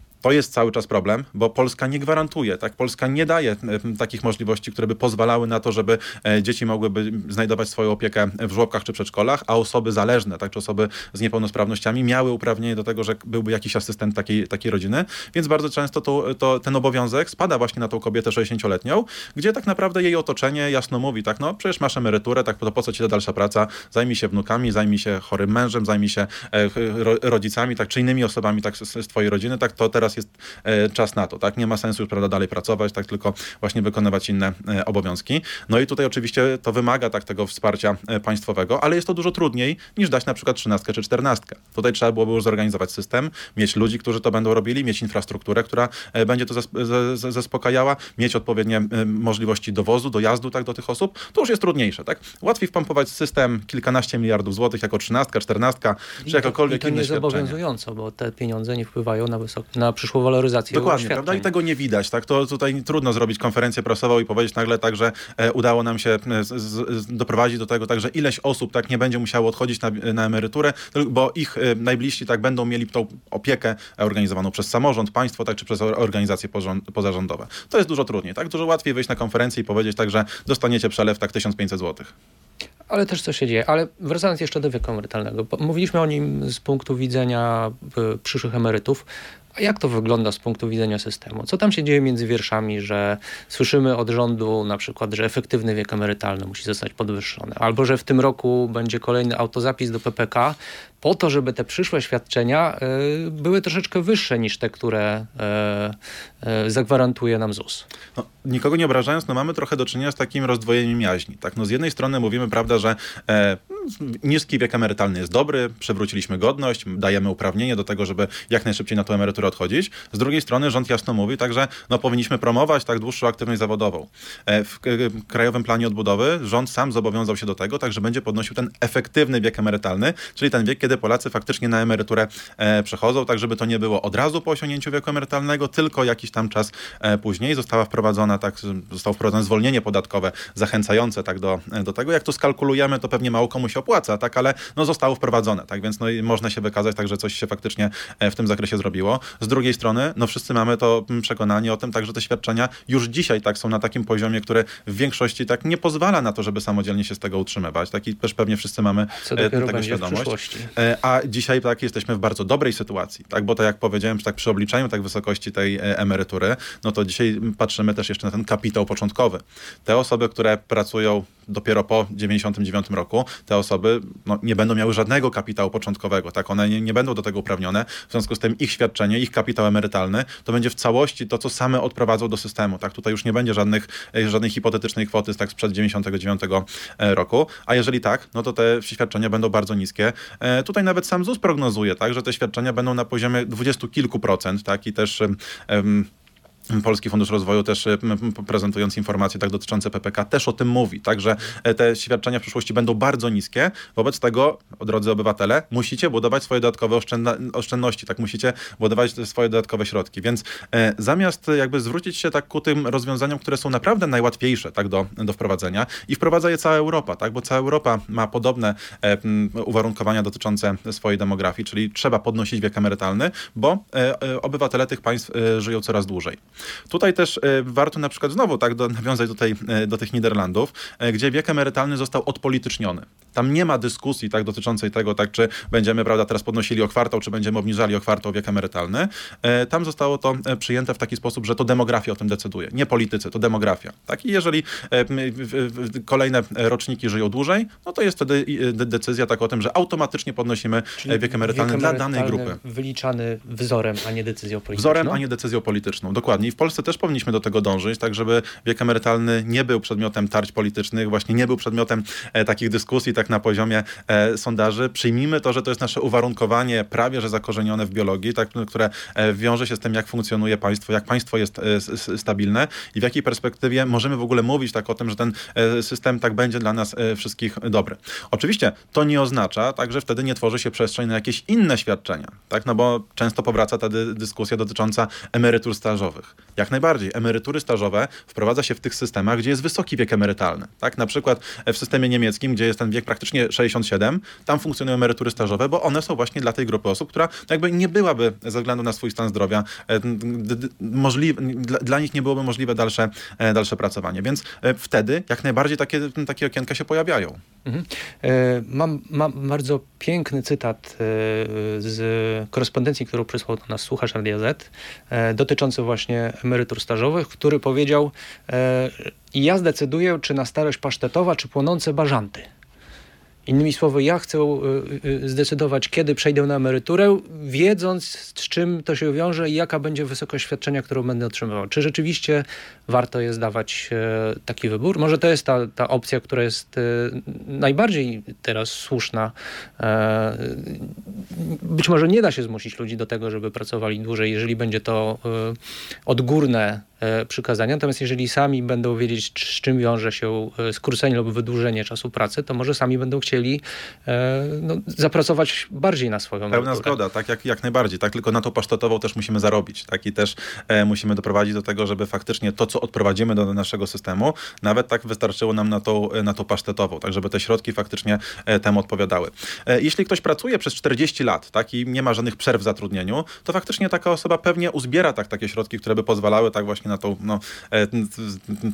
To jest cały czas problem, bo Polska nie gwarantuje, tak? Polska nie daje e, takich możliwości, które by pozwalały na to, żeby e, dzieci mogłyby znajdować swoją opiekę w żłobkach czy przedszkolach, a osoby zależne, tak, czy osoby z niepełnosprawnościami miały uprawnienie do tego, że byłby jakiś asystent takiej, takiej rodziny, więc bardzo często to, to, ten obowiązek spada właśnie na tą kobietę 60-letnią, gdzie tak naprawdę jej otoczenie jasno mówi, tak, no przecież masz emeryturę, tak, to po co ci ta dalsza praca, zajmij się wnukami, zajmij się chorym mężem, zajmij się e, ro, rodzicami, tak, czy innymi osobami tak, z, z twojej rodziny, tak, to teraz jest e, czas na to, tak? Nie ma sensu już, prawda, dalej pracować, tak, tylko właśnie wykonywać inne e, obowiązki. No i tutaj oczywiście to wymaga tak tego wsparcia e, państwowego, ale jest to dużo trudniej niż dać na przykład trzynastkę czy czternastkę. Tutaj trzeba byłoby już zorganizować system, mieć ludzi, którzy to będą robili, mieć infrastrukturę, która będzie to zaspokajała, mieć odpowiednie możliwości dowozu, dojazdu tak do tych osób. To już jest trudniejsze, tak? Łatwiej wpompować system kilkanaście miliardów złotych jako trzynastka, czternastka, czy I to, jakokolwiek i to inne nie zobowiązująco, bo te pieniądze nie wpływają na, wysok- na przyszłą waloryzację Dokładnie, świadczeń. prawda? I tego nie widać, tak? To tutaj trudno zrobić konferencję prasową i powiedzieć nagle tak, że e, udało nam się e, z, z, doprowadzić do tego, tak, że ileś osób tak nie będzie musiało odchodzić na, na emeryturę, bo ich e, najbliżsi tak będą mieli tą opiekę organizowaną przez samorząd, państwo, tak, czy przez or- organizacje pozarządowe. To jest dużo trudniej, tak? Dużo łatwiej wyjść na konferencję i powiedzieć tak, że dostaniecie przelew tak 1500 zł. Ale też co się dzieje. Ale wracając jeszcze do wieku emerytalnego. Mówiliśmy o nim z punktu widzenia przyszłych emerytów. A jak to wygląda z punktu widzenia systemu? Co tam się dzieje między wierszami, że słyszymy od rządu na przykład, że efektywny wiek emerytalny musi zostać podwyższony, albo że w tym roku będzie kolejny autozapis do PPK, po to, żeby te przyszłe świadczenia y, były troszeczkę wyższe niż te, które y, y, zagwarantuje nam ZUS. No, nikogo nie obrażając, no mamy trochę do czynienia z takim rozdwojeniem jaźni. Tak? No, z jednej strony mówimy, prawda, że e, niski wiek emerytalny jest dobry, przywróciliśmy godność, dajemy uprawnienie do tego, żeby jak najszybciej na tą emeryturę odchodzić. Z drugiej strony rząd jasno mówi, także no, powinniśmy promować tak dłuższą aktywność zawodową. E, w k- Krajowym Planie Odbudowy rząd sam zobowiązał się do tego, tak, że będzie podnosił ten efektywny wiek emerytalny, czyli ten wiek, kiedy Polacy faktycznie na emeryturę e, przechodzą, tak żeby to nie było od razu po osiągnięciu wieku emerytalnego, tylko jakiś tam czas e, później. Została wprowadzona, tak, zostało wprowadzone zwolnienie podatkowe zachęcające tak do, do tego. Jak to skalkulujemy, to pewnie mało komu się opłaca, tak, ale no, zostało wprowadzone, tak, więc no, i można się wykazać, tak, że coś się faktycznie e, w tym zakresie zrobiło. Z drugiej strony, no wszyscy mamy to przekonanie o tym, tak, że te świadczenia już dzisiaj tak są na takim poziomie, który w większości tak nie pozwala na to, żeby samodzielnie się z tego utrzymywać. Tak, i też pewnie wszyscy mamy e, tego świadomość. E, A dzisiaj tak jesteśmy w bardzo dobrej sytuacji, tak? Bo tak jak powiedziałem, tak przy obliczaniu tak wysokości tej e, emerytury, no to dzisiaj patrzymy też jeszcze na ten kapitał początkowy. Te osoby, które pracują dopiero po 99 roku, te osoby no, nie będą miały żadnego kapitału początkowego, tak? One nie, nie będą do tego uprawnione, w związku z tym ich świadczenie ich kapitał emerytalny, to będzie w całości to, co same odprowadzą do systemu. Tak? Tutaj już nie będzie żadnych, żadnej hipotetycznej kwoty tak sprzed 99 roku, a jeżeli tak, no to te świadczenia będą bardzo niskie. Tutaj nawet sam ZUS prognozuje, tak, że te świadczenia będą na poziomie dwudziestu kilku procent, tak, i też um, Polski Fundusz Rozwoju też e, prezentując informacje tak dotyczące PPK też o tym mówi, także te świadczenia w przyszłości będą bardzo niskie. Wobec tego, drodzy obywatele, musicie budować swoje dodatkowe oszczędności, tak musicie budować swoje dodatkowe środki. Więc e, zamiast jakby zwrócić się tak ku tym rozwiązaniom, które są naprawdę najłatwiejsze tak do, do wprowadzenia i wprowadza je cała Europa, tak, bo cała Europa ma podobne e, uwarunkowania dotyczące swojej demografii, czyli trzeba podnosić wiek emerytalny, bo e, e obywatele tych państw e, żyją coraz dłużej. Tutaj też e, warto na przykład znowu tak do, nawiązać tutaj e, do tych Niderlandów, e, gdzie wiek emerytalny został odpolityczniony. Tam nie ma dyskusji tak dotyczącej tego, tak czy będziemy prawda, teraz podnosili o kwartał, czy będziemy obniżali o kwartał wiek emerytalny. Tam zostało to przyjęte w taki sposób, że to demografia o tym decyduje, nie politycy, to demografia. Tak? I jeżeli kolejne roczniki żyją dłużej, no to jest wtedy decyzja tak o tym, że automatycznie podnosimy Czyli wiek emerytalny, wiek emerytalny dla danej grupy. Wyliczany wzorem, a nie decyzją polityczną. Wzorem, a nie decyzją polityczną. Dokładnie. I w Polsce też powinniśmy do tego dążyć, tak żeby wiek emerytalny nie był przedmiotem tarć politycznych, właśnie nie był przedmiotem e, takich dyskusji tak na poziomie e, sondaży. Przyjmijmy to, że to jest nasze uwarunkowanie prawie że zakorzenione w biologii, tak, które e, wiąże się z tym, jak funkcjonuje państwo, jak państwo jest e, stabilne i w jakiej perspektywie możemy w ogóle mówić tak o tym, że ten e, system tak będzie dla nas e, wszystkich dobry. Oczywiście to nie oznacza tak, że wtedy nie tworzy się przestrzeń na jakieś inne świadczenia, tak, no bo często powraca ta dyskusja dotycząca emerytur stażowych. Jak najbardziej. Emerytury stażowe wprowadza się w tych systemach, gdzie jest wysoki wiek emerytalny. Tak? Na przykład w systemie niemieckim, gdzie jest ten wiek praktycznie 67, tam funkcjonują emerytury stażowe, bo one są właśnie dla tej grupy osób, która jakby nie byłaby ze względu na swój stan zdrowia e, możliwe, dla nich nie byłoby możliwe dalsze, e, dalsze pracowanie. Więc e, wtedy jak najbardziej takie, takie okienka się pojawiają. Mhm. Mam, mam bardzo piękny cytat z korespondencji, którą przysłał do nas słuchacz Radia Z, dotyczący właśnie emerytur stażowych, który powiedział: e, Ja zdecyduję, czy na starość pasztetowa, czy płonące bażanty. Innymi słowy, ja chcę e, e, zdecydować, kiedy przejdę na emeryturę, wiedząc z czym to się wiąże i jaka będzie wysokość świadczenia, którą będę otrzymywał. Czy rzeczywiście warto jest dawać taki wybór? Może to jest ta, ta opcja, która jest najbardziej teraz słuszna. Być może nie da się zmusić ludzi do tego, żeby pracowali dłużej, jeżeli będzie to odgórne E, przykazania. Natomiast jeżeli sami będą wiedzieć, z czym wiąże się e, skrócenie lub wydłużenie czasu pracy, to może sami będą chcieli e, no, zapracować bardziej na swoją Pełna emeryturę. zgoda, tak jak, jak najbardziej. Tak, tylko na to pasztetową też musimy zarobić. Tak, I też e, musimy doprowadzić do tego, żeby faktycznie to, co odprowadzimy do naszego systemu, nawet tak wystarczyło nam na tą, na tą pasztetową, tak żeby te środki faktycznie e, temu odpowiadały. E, jeśli ktoś pracuje przez 40 lat tak, i nie ma żadnych przerw w zatrudnieniu, to faktycznie taka osoba pewnie uzbiera tak, takie środki, które by pozwalały tak właśnie na, tą, no, e,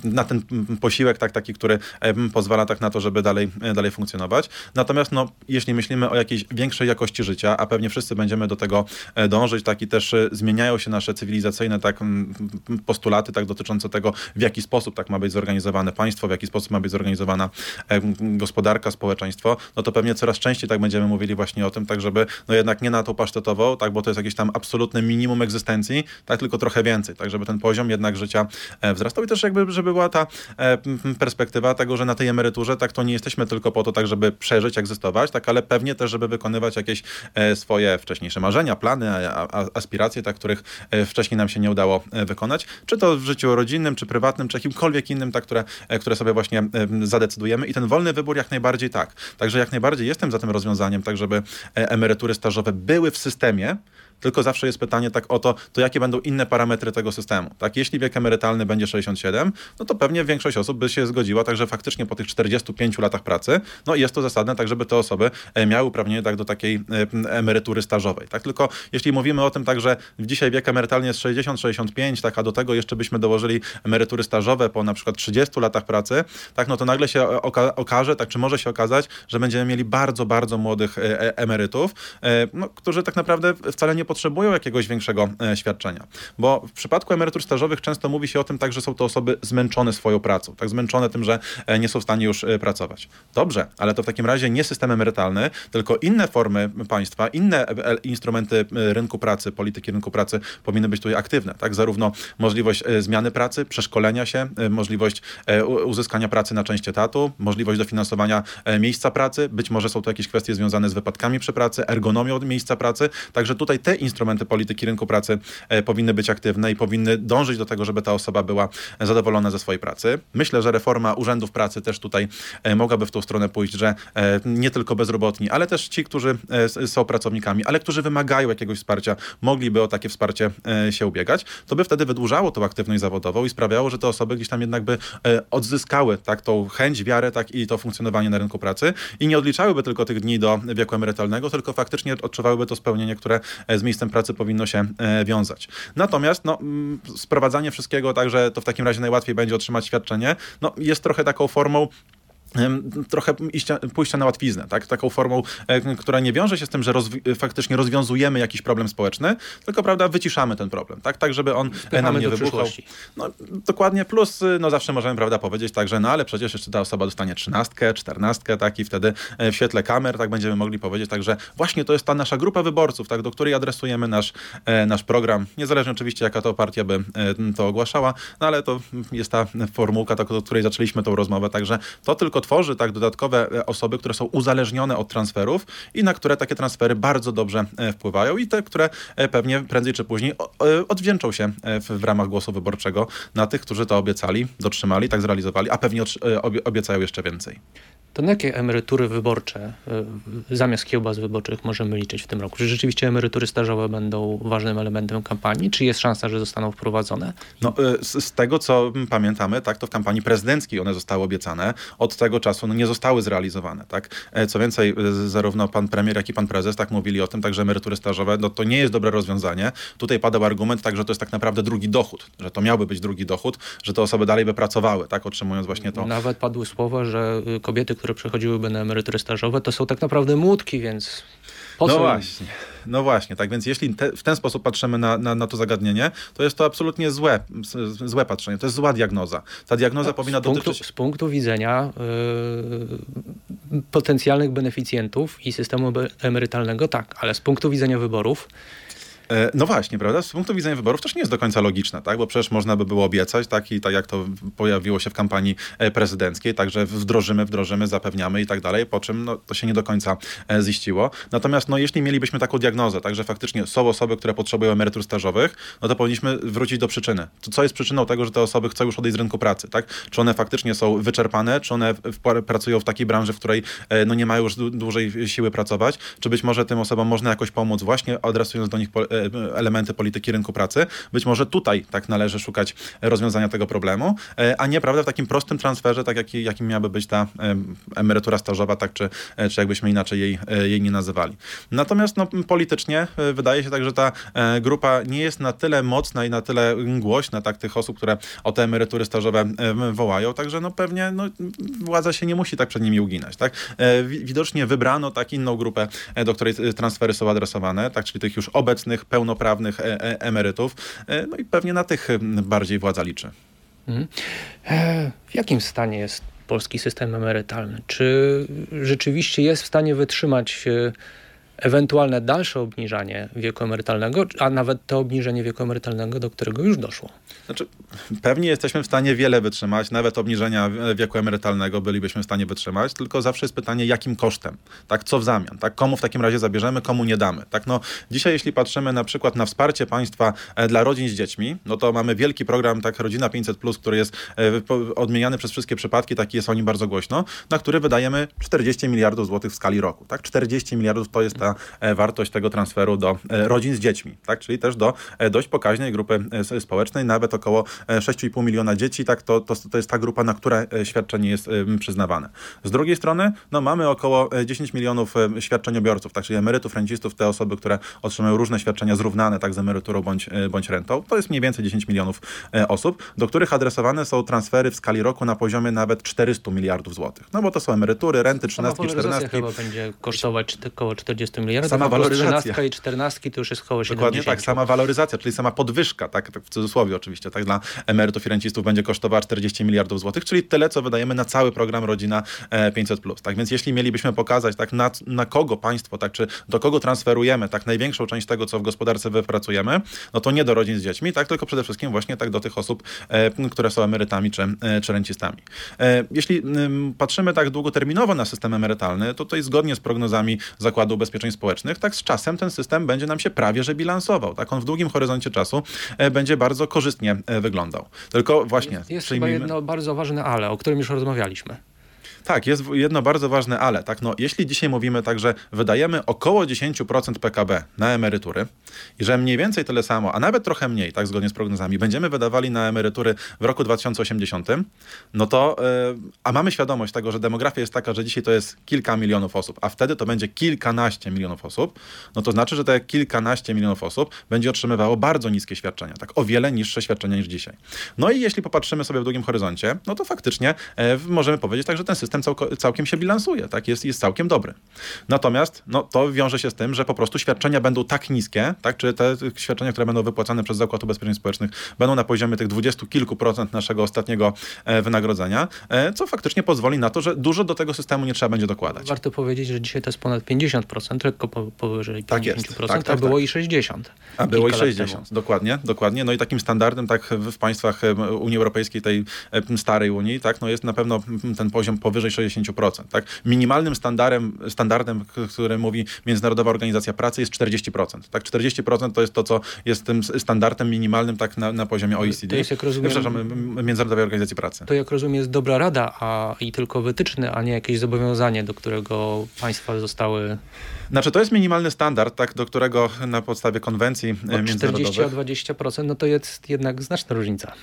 na ten posiłek tak, taki, który e, pozwala tak na to, żeby dalej, e, dalej funkcjonować. Natomiast no, jeśli myślimy o jakiejś większej jakości życia, a pewnie wszyscy będziemy do tego dążyć, tak i też zmieniają się nasze cywilizacyjne tak, postulaty tak, dotyczące tego, w jaki sposób tak ma być zorganizowane państwo, w jaki sposób ma być zorganizowana gospodarka, społeczeństwo, no to pewnie coraz częściej tak będziemy mówili właśnie o tym, tak żeby no jednak nie na tą pasztetową, tak, bo to jest jakieś tam absolutne minimum egzystencji, tak, tylko trochę więcej, tak, żeby ten poziom jednak życia e, wzrastał. I też jakby, żeby była ta e, perspektywa tego, że na tej emeryturze tak to nie jesteśmy tylko po to, tak żeby przeżyć, egzystować, tak, ale pewnie też, żeby wykonywać jakieś e, swoje wcześniejsze marzenia, plany, aspiracje, tak, których wcześniej nam się nie udało wykonać, czy to w życiu rodzinnym, czy prywatnym, czy jakimkolwiek innym, tak, które, które sobie właśnie zadecydujemy. I ten wolny wybór jak najbardziej tak. Także jak najbardziej jestem za tym rozwiązaniem, tak żeby emerytury stażowe były w systemie, tylko zawsze jest pytanie tak o to, to jakie będą inne parametry tego systemu. Tak, jeśli wiek emerytalny będzie 67, no to pewnie większość osób by się zgodziła, także faktycznie po tych 45 latach pracy, no jest to zasadne, tak żeby te osoby e, miały uprawnienie tak do takiej e, emerytury stażowej. Tak, tylko jeśli mówimy o tym tak, że dzisiaj wiek emerytalny jest 60-65, tak, a do tego jeszcze byśmy dołożyli emerytury stażowe po na przykład 30 latach pracy, tak, no to nagle się oka okaże, tak, czy może się okazać, że będziemy mieli bardzo, bardzo młodych e, emerytów, no, którzy tak naprawdę wcale nie potrzebują jakiegoś większego e, świadczenia. Bo w przypadku emerytur stażowych często mówi się o tym tak, że są to osoby zmęczone swoją pracą, tak zmęczone tym, że e, nie są w stanie już e, pracować. Dobrze, ale to w takim razie nie system emerytalny, tylko inne formy państwa, inne instrumenty rynku pracy, polityki rynku pracy powinny być tutaj aktywne. Tak? Zarówno możliwość zmiany pracy, przeszkolenia się, możliwość uzyskania pracy na część etatu, możliwość dofinansowania miejsca pracy, być może są to jakieś kwestie związane z wypadkami przy pracy, ergonomią miejsca pracy, także tutaj te instrumenty polityki rynku pracy e, powinny być aktywne i powinny dążyć do tego, żeby ta osoba była zadowolona ze swojej pracy. Myślę, że reforma urzędów pracy też tutaj e, mogłaby w tą stronę pójść, że e, nie tylko bezrobotni, ale też ci, którzy są pracownikami, ale którzy wymagają jakiegoś wsparcia, mogliby o takie wsparcie się ubiegać, to by wtedy wydłużało tą aktywność zawodową i sprawiało, że te osoby gdzieś tam jednak by odzyskały tak, tą chęć, wiarę tak, i to funkcjonowanie na rynku pracy i nie odliczałyby tylko tych dni do wieku emerytalnego, tylko faktycznie odczuwałyby to spełnienie, które e, z miejscem pracy powinno się e, wiązać. Natomiast no, mm, sprowadzanie wszystkiego tak, że to w takim razie najłatwiej będzie otrzymać świadczenie, no, jest trochę taką formą trochę iścia, pójścia na łatwiznę, tak? taką formą, e, która nie wiąże się z tym, że rozwi- faktycznie rozwiązujemy jakiś problem społeczny, tylko prawda, wyciszamy ten problem, tak, tak żeby on e, nam nie do wybuchał. No, dokładnie, plus no, zawsze możemy prawda, powiedzieć tak, że no ale przecież jeszcze ta osoba dostanie trzynastkę, czternastkę, tak, i wtedy e, w świetle kamer tak będziemy mogli powiedzieć, tak, że właśnie to jest ta nasza grupa wyborców, tak, do której adresujemy nasz, e, nasz program, niezależnie oczywiście jaka to partia by e, to ogłaszała, no ale to jest ta formułka, tak, od której zaczęliśmy tą rozmowę, także to tylko tworzy tak dodatkowe e, osoby, które są uzależnione od transferów i na które takie transfery bardzo dobrze e, wpływają i te, które e, pewnie prędzej czy później odwdzięczą się w, ramach głosu wyborczego na tych, którzy to obiecali, dotrzymali, tak zrealizowali, a pewnie obiecają jeszcze więcej. To na jakie emerytury wyborcze y, zamiast kiełbas wyborczych możemy liczyć w tym roku? Czy rzeczywiście emerytury stażowe będą ważnym elementem kampanii? Czy jest szansa, że zostaną wprowadzone? No, y, z, z tego, co pamiętamy, tak, to w kampanii prezydenckiej one zostały obiecane. Od tego czasu no, nie zostały zrealizowane. Tak? E, Co więcej, zarówno pan premier, jak i pan prezes tak mówili o tym, także emerytury stażowe, no, to nie jest dobre rozwiązanie. Tutaj padał argument, tak, że to jest tak naprawdę drugi dochód, że to miałby być drugi dochód, że te osoby dalej by pracowały, tak, otrzymując właśnie to. Nawet padły słowa, że kobiety, które przechodziłyby na emerytury stażowe, to są tak naprawdę młotki, więc po No co właśnie, no właśnie, tak więc jeśli te, w ten sposób patrzymy na, na, na to zagadnienie, to jest to absolutnie złe, złe patrzenie, to jest zła diagnoza. Ta diagnoza powinna z punktu, dotyczyć... z punktu widzenia y, potencjalnych beneficjentów i systemu emerytalnego tak, ale z punktu widzenia wyborów No właśnie, prawda? Z punktu widzenia wyborów też nie jest do końca logiczne, tak? Bo przecież można by było obiecać, tak? I tak jak to pojawiło się w kampanii e, prezydenckiej, także wdrożymy, wdrożymy, zapewniamy i tak dalej, po czym no, to się nie do końca e, ziściło. Natomiast no, jeśli mielibyśmy taką diagnozę, tak, że faktycznie są osoby, które potrzebują emerytur stażowych, no to powinniśmy wrócić do przyczyny. Co jest przyczyną tego, że te osoby chcą już odejść z rynku pracy, tak? Czy one faktycznie są wyczerpane, czy one w, pracują w takiej branży, w której e, no, nie mają już dłu- dłużej siły pracować, czy być może tym osobom można jakoś pomóc właśnie adresując do nich po, e, elementy polityki rynku pracy. Być może tutaj tak należy szukać rozwiązania tego problemu, e, a nie prawda w takim prostym transferze, tak jaki, jakim miałaby być ta em, emerytura stażowa, tak czy, e, czy jakbyśmy inaczej jej, e, jej nie nazywali. Natomiast no, politycznie e, wydaje się tak, że ta e, grupa nie jest na tyle mocna i na tyle głośna, tak, tych osób, które o te emerytury stażowe e, wołają, także no pewnie no, władza się nie musi tak przed nimi uginać, tak. E, wi- Widocznie wybrano tak inną grupę, e, do której e, transfery są adresowane, tak, czyli tych już obecnych, pełnoprawnych e, e, emerytów, e, no i pewnie na tych bardziej władza liczy. Mhm. W jakim stanie jest polski system emerytalny? Czy rzeczywiście jest w stanie wytrzymać ewentualne dalsze obniżanie wieku emerytalnego, a nawet to obniżenie wieku emerytalnego, do którego już doszło? Znaczy, pewnie jesteśmy w stanie wiele wytrzymać, nawet obniżenia wieku emerytalnego bylibyśmy w stanie wytrzymać, tylko zawsze jest pytanie, jakim kosztem, tak, co w zamian, tak, komu w takim razie zabierzemy, komu nie damy, tak, no, dzisiaj jeśli patrzymy na przykład na wsparcie państwa e, dla rodzin z dziećmi, no to mamy wielki program, tak, Rodzina 500+, który jest e, odmieniany przez wszystkie przypadki, taki jest o nim bardzo głośno, na który wydajemy 40 miliardów złotych w skali roku, tak, 40 miliardów to jest ta e, wartość tego transferu do e, rodzin z dziećmi, tak, czyli też do e, dość pokaźnej grupy społecznej, nawet około e, 6,5 miliona dzieci, tak, to, to, to jest ta grupa, na które świadczenie jest przyznawane. Z drugiej strony, no mamy około e, 10 milionów świadczeniobiorców, tak, czyli emerytów, rencistów, te osoby, które otrzymują różne świadczenia zrównane, tak, z emeryturą bądź, bądź rentą. To jest mniej więcej 10 milionów osób, do których adresowane są transfery w skali roku na poziomie nawet 400 miliardów złotych. No bo to są emerytury, renty, 13, Sama waloryzacja 14. chyba będzie kosztować około 40 15 miliardów, Sama waloryzacja. 13 i 14 to już jest około 70. Dokładnie tak, sama waloryzacja, czyli sama podwyżka, tak, tak w cudzysłowie oczywiście, tak dla emerytów i rencistów będzie kosztowała 40 miliardów złotych, czyli tyle, co wydajemy na cały program Rodzina e, 500+. Tak więc jeśli mielibyśmy pokazać, tak, na, na kogo państwo, tak, czy do kogo transferujemy, tak, największą część tego, co w gospodarce wypracujemy, no to nie do rodzin z dziećmi, tak, tylko przede wszystkim właśnie tak do tych osób, e, które są emerytami czy, e, czy rencistami. E, jeśli ym, patrzymy tak długoterminowo na system emerytalny, to tutaj zgodnie z prognozami Zakładu Ubezpieczeń Społecznych, tak z czasem ten system będzie nam się prawie że bilansował. Tak on w długim horyzoncie czasu e, będzie bardzo korzystnie e, wyglądał. Tylko właśnie Jest, jest chyba przyjmijmy- jedno bardzo ważne ale, o którym już rozmawialiśmy. Tak, jest jedno bardzo ważne ale. Tak, no, jeśli dzisiaj mówimy tak, że wydajemy około 10% PKB na emerytury i że mniej więcej tyle samo, a nawet trochę mniej, tak zgodnie z prognozami, będziemy wydawali na emerytury w roku 2080, no to, yy, a mamy świadomość tego, że demografia jest taka, że dzisiaj to jest kilka milionów osób, a wtedy to będzie kilkanaście milionów osób, no to znaczy, że te kilkanaście milionów osób będzie otrzymywało bardzo niskie świadczenia, tak, o wiele niższe świadczenia niż dzisiaj. No i jeśli popatrzymy sobie w długim horyzoncie, no to faktycznie e, możemy powiedzieć tak, że ten system całkiem się bilansuje, tak, jest, jest całkiem dobry. Natomiast no, to wiąże się z tym, że po prostu świadczenia będą tak niskie, tak, czy te świadczenia, które będą wypłacane przez Zakład Ubezpieczeń Społecznych będą na poziomie tych dwudziestu kilku procent naszego ostatniego e, wynagrodzenia, e, co faktycznie pozwoli na to, że dużo do tego systemu nie trzeba będzie dokładać. Warto powiedzieć, że dzisiaj to jest ponad 50%, lekko po, powyżej 50%, Tak jest. Tak, tak, a było tak. i 60%. A było i kilka lat 60, dokładnie, dokładnie. No i takim standardem tak w państwach Unii Europejskiej, tej starej Unii, tak, no jest na pewno mm, ten poziom powyżej 60%. Tak? Minimalnym standardem, standardem, który mówi Międzynarodowa Organizacja Pracy jest 40%. Tak? 40% to jest to, co jest tym standardem minimalnym tak na, na poziomie OECD. To jest, jak rozumiem- Przepraszam, Międzynarodowej Organizacji Pracy. To jak rozumiem jest dobra rada a i tylko wytyczne, a nie jakieś zobowiązanie, do którego państwa zostały Znaczy to jest minimalny standard, tak, do którego na podstawie konwencji e, od 40 międzynarodowych... a 20%, no to jest jednak znaczna różnica.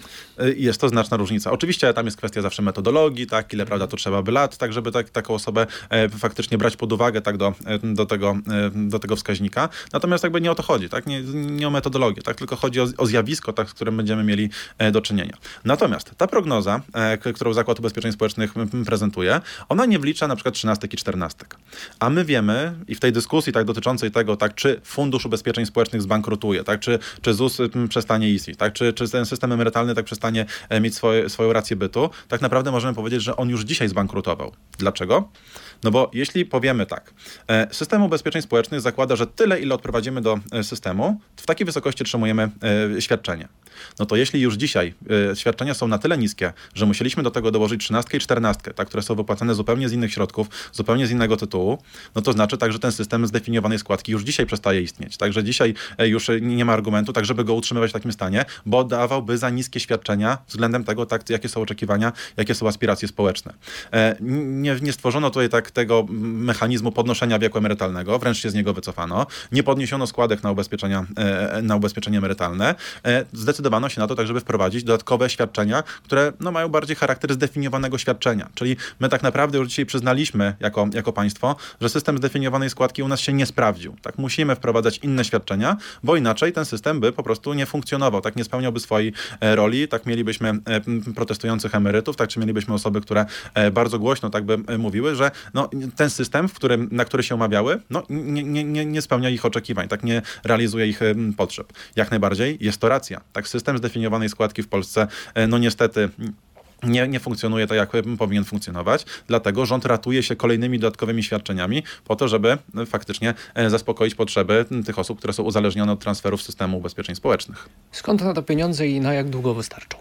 Y, Jest to znaczna różnica. Oczywiście tam jest kwestia zawsze metodologii, tak, ile prawda to trzeba by lat, tak, żeby tak, taką osobę e, faktycznie brać pod uwagę tak, do, e, do, tego, e, do tego wskaźnika. Natomiast jakby nie o to chodzi, tak, nie, nie o metodologię, tak, tylko chodzi o, o zjawisko, tak, z którym będziemy mieli do czynienia. Natomiast ta prognoza, którą Zakład Ubezpieczeń Społecznych prezentuje, ona nie wlicza na przykład 13 i 14. A my wiemy i w tej dyskusji tak dotyczącej tego, tak, czy Fundusz Ubezpieczeń Społecznych zbankrutuje, tak, czy, czy ZUS przestanie istnieć, tak, czy, czy ten system emerytalny tak przestanie mieć swoje, swoją rację bytu, tak naprawdę możemy powiedzieć, że on już dzisiaj zbankrutował. Dlaczego? No bo jeśli powiemy tak, e, system ubezpieczeń społecznych zakłada, że tyle, ile odprowadzimy do e, systemu, w takiej wysokości otrzymujemy e, świadczenie. No to jeśli już dzisiaj e, świadczenia są na tyle niskie, że musieliśmy do tego dołożyć 13 i 14, tak, które są wypłacane zupełnie z innych środków, zupełnie z innego tytułu, no to znaczy tak, że ten system zdefiniowanej składki już dzisiaj przestaje istnieć. Także dzisiaj e, już e, nie ma argumentu, tak żeby go utrzymywać w takim stanie, bo dawałby za niskie świadczenia względem tego, tak, jakie są oczekiwania, jakie są aspiracje społeczne. Nie, nie stworzono tutaj tak tego mechanizmu podnoszenia wieku emerytalnego, wręcz się z niego wycofano. Nie podniesiono składek na ubezpieczenia, na ubezpieczenie emerytalne. E, Zdecydowano się na to tak, żeby wprowadzić dodatkowe świadczenia, które no, mają bardziej charakter zdefiniowanego świadczenia. Czyli my tak naprawdę już dzisiaj przyznaliśmy jako, jako państwo, że system zdefiniowanej składki u nas się nie sprawdził. Tak, musimy wprowadzać inne świadczenia, bo inaczej ten system by po prostu nie funkcjonował, tak nie spełniałby swojej e, roli, tak mielibyśmy e, protestujących emerytów, tak czy mielibyśmy osoby, które e, bardzo głośno tak by mówiły, że no, ten system, w którym, na który się umawiały, no, nie, nie, nie, spełnia ich oczekiwań, tak nie realizuje ich potrzeb. Jak najbardziej jest to racja. Tak system zdefiniowanej składki w Polsce, e, no niestety nie, nie funkcjonuje tak, jak powinien funkcjonować. Dlatego rząd ratuje się kolejnymi dodatkowymi świadczeniami po to, żeby e, faktycznie e, zaspokoić potrzeby tych osób, które są uzależnione od transferów systemu ubezpieczeń społecznych. Skąd na to pieniądze i na jak długo wystarczą?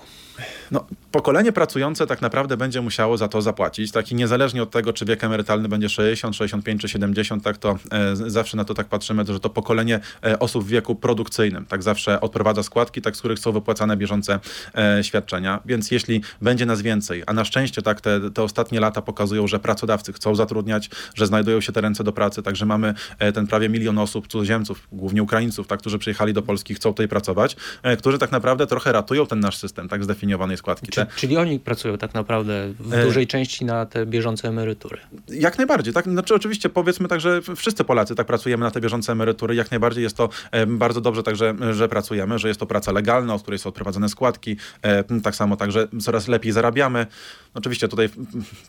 No, pokolenie pracujące tak naprawdę będzie musiało za to zapłacić. Tak i niezależnie od tego, czy wiek emerytalny będzie 60, 65 czy 70, tak to e, z- zawsze na to tak patrzymy, że to pokolenie e, osób w wieku produkcyjnym tak zawsze odprowadza składki, tak z których są wypłacane bieżące e, świadczenia. Więc jeśli będzie nas więcej, a na szczęście tak te, te ostatnie lata pokazują, że pracodawcy chcą zatrudniać, że znajdują się te ręce do pracy, także mamy e, ten prawie milion osób, cudzoziemców, głównie Ukraińców, tak, którzy przyjechali do Polski, chcą tutaj pracować, e, którzy tak naprawdę trochę ratują ten nasz system tak zdefiniowanej składki. Czy, Te, czyli oni pracują tak naprawdę w E- dużej części na te bieżące emerytury. Jak najbardziej, tak? Znaczy oczywiście powiedzmy tak, że wszyscy Polacy tak pracujemy na te bieżące emerytury. Jak najbardziej jest to e, bardzo dobrze także, że pracujemy, że jest to praca legalna, od której są odprowadzane składki. E, tak samo także coraz lepiej zarabiamy zarabiamy. Oczywiście tutaj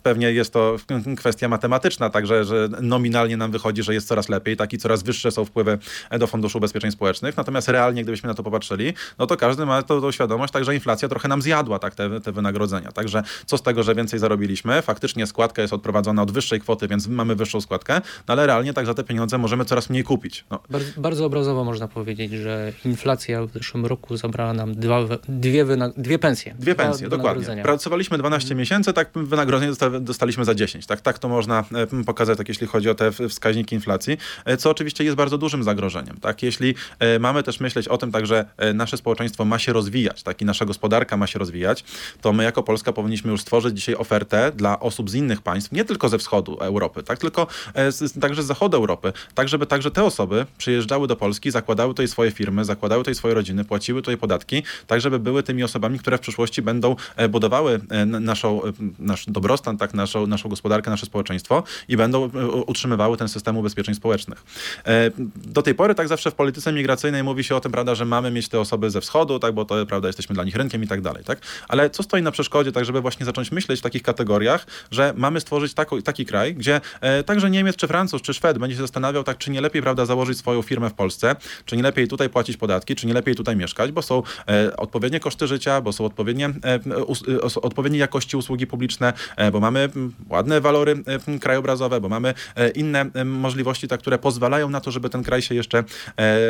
pewnie jest to kwestia matematyczna, także że nominalnie nam wychodzi, że jest coraz lepiej, tak i coraz wyższe są wpływy do Funduszu Ubezpieczeń Społecznych. Natomiast realnie, gdybyśmy na to popatrzyli, no to każdy ma tą, tą świadomość, także inflacja trochę nam zjadła tak, te, te wynagrodzenia. Także co z tego, że więcej zarobiliśmy? Faktycznie składka jest odprowadzona od wyższej kwoty, więc mamy wyższą składkę, no ale realnie tak za te pieniądze możemy coraz mniej kupić. No. Bardzo, bardzo obrazowo można powiedzieć, że inflacja w zeszłym roku zabrała nam dwa, dwie, dwie pensje. Dwie pensje, dokładnie. Pracowaliśmy 12 miesięcy, miesięcy, tak wynagrodzenie dostaliśmy za 10. Tak, tak to można e, pokazać, tak, jeśli chodzi o te wskaźniki inflacji, e, co oczywiście jest bardzo dużym zagrożeniem. Tak? Jeśli e, mamy też myśleć o tym, tak, że nasze społeczeństwo ma się rozwijać, tak, i nasza gospodarka ma się rozwijać, to my jako Polska powinniśmy już stworzyć dzisiaj ofertę dla osób z innych państw, nie tylko ze wschodu Europy, tak, tylko z, także z zachodu Europy, tak żeby także te osoby przyjeżdżały do Polski, zakładały tutaj swoje firmy, zakładały tutaj swoje rodziny, płaciły tutaj podatki, tak żeby były tymi osobami, które w przyszłości będą budowały naszą nasz dobrostan, tak, naszą, naszą gospodarkę, nasze społeczeństwo i będą e, utrzymywały ten system ubezpieczeń społecznych. E, do tej pory tak zawsze w polityce migracyjnej mówi się o tym, prawda, że mamy mieć te osoby ze wschodu, tak, bo to, prawda, jesteśmy dla nich rynkiem i tak dalej, tak? Ale co stoi na przeszkodzie, tak, żeby właśnie zacząć myśleć w takich kategoriach, że mamy stworzyć taki kraj, gdzie e, także Niemiec, czy Francuz, czy Szwed będzie się zastanawiał, tak, czy nie lepiej, prawda, założyć swoją firmę w Polsce, czy nie lepiej tutaj płacić podatki, czy nie lepiej tutaj mieszkać, bo są e, odpowiednie koszty życia, bo są odpowiednie, e, us, e, odpowiedniej jakości usługi publiczne, e, bo mamy ładne walory e, krajobrazowe, bo mamy e, inne możliwości, tak, które pozwalają na to, żeby ten kraj się jeszcze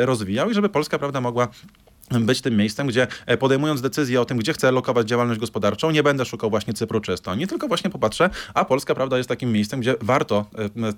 rozwijał i żeby Polska, prawda, mogła być tym miejscem, gdzie e, podejmując decyzję o tym, gdzie chcę lokować działalność gospodarczą, nie będę szukał właśnie Cypru czy Estonii, tylko właśnie popatrzę, a Polska, prawda, jest takim miejscem, gdzie warto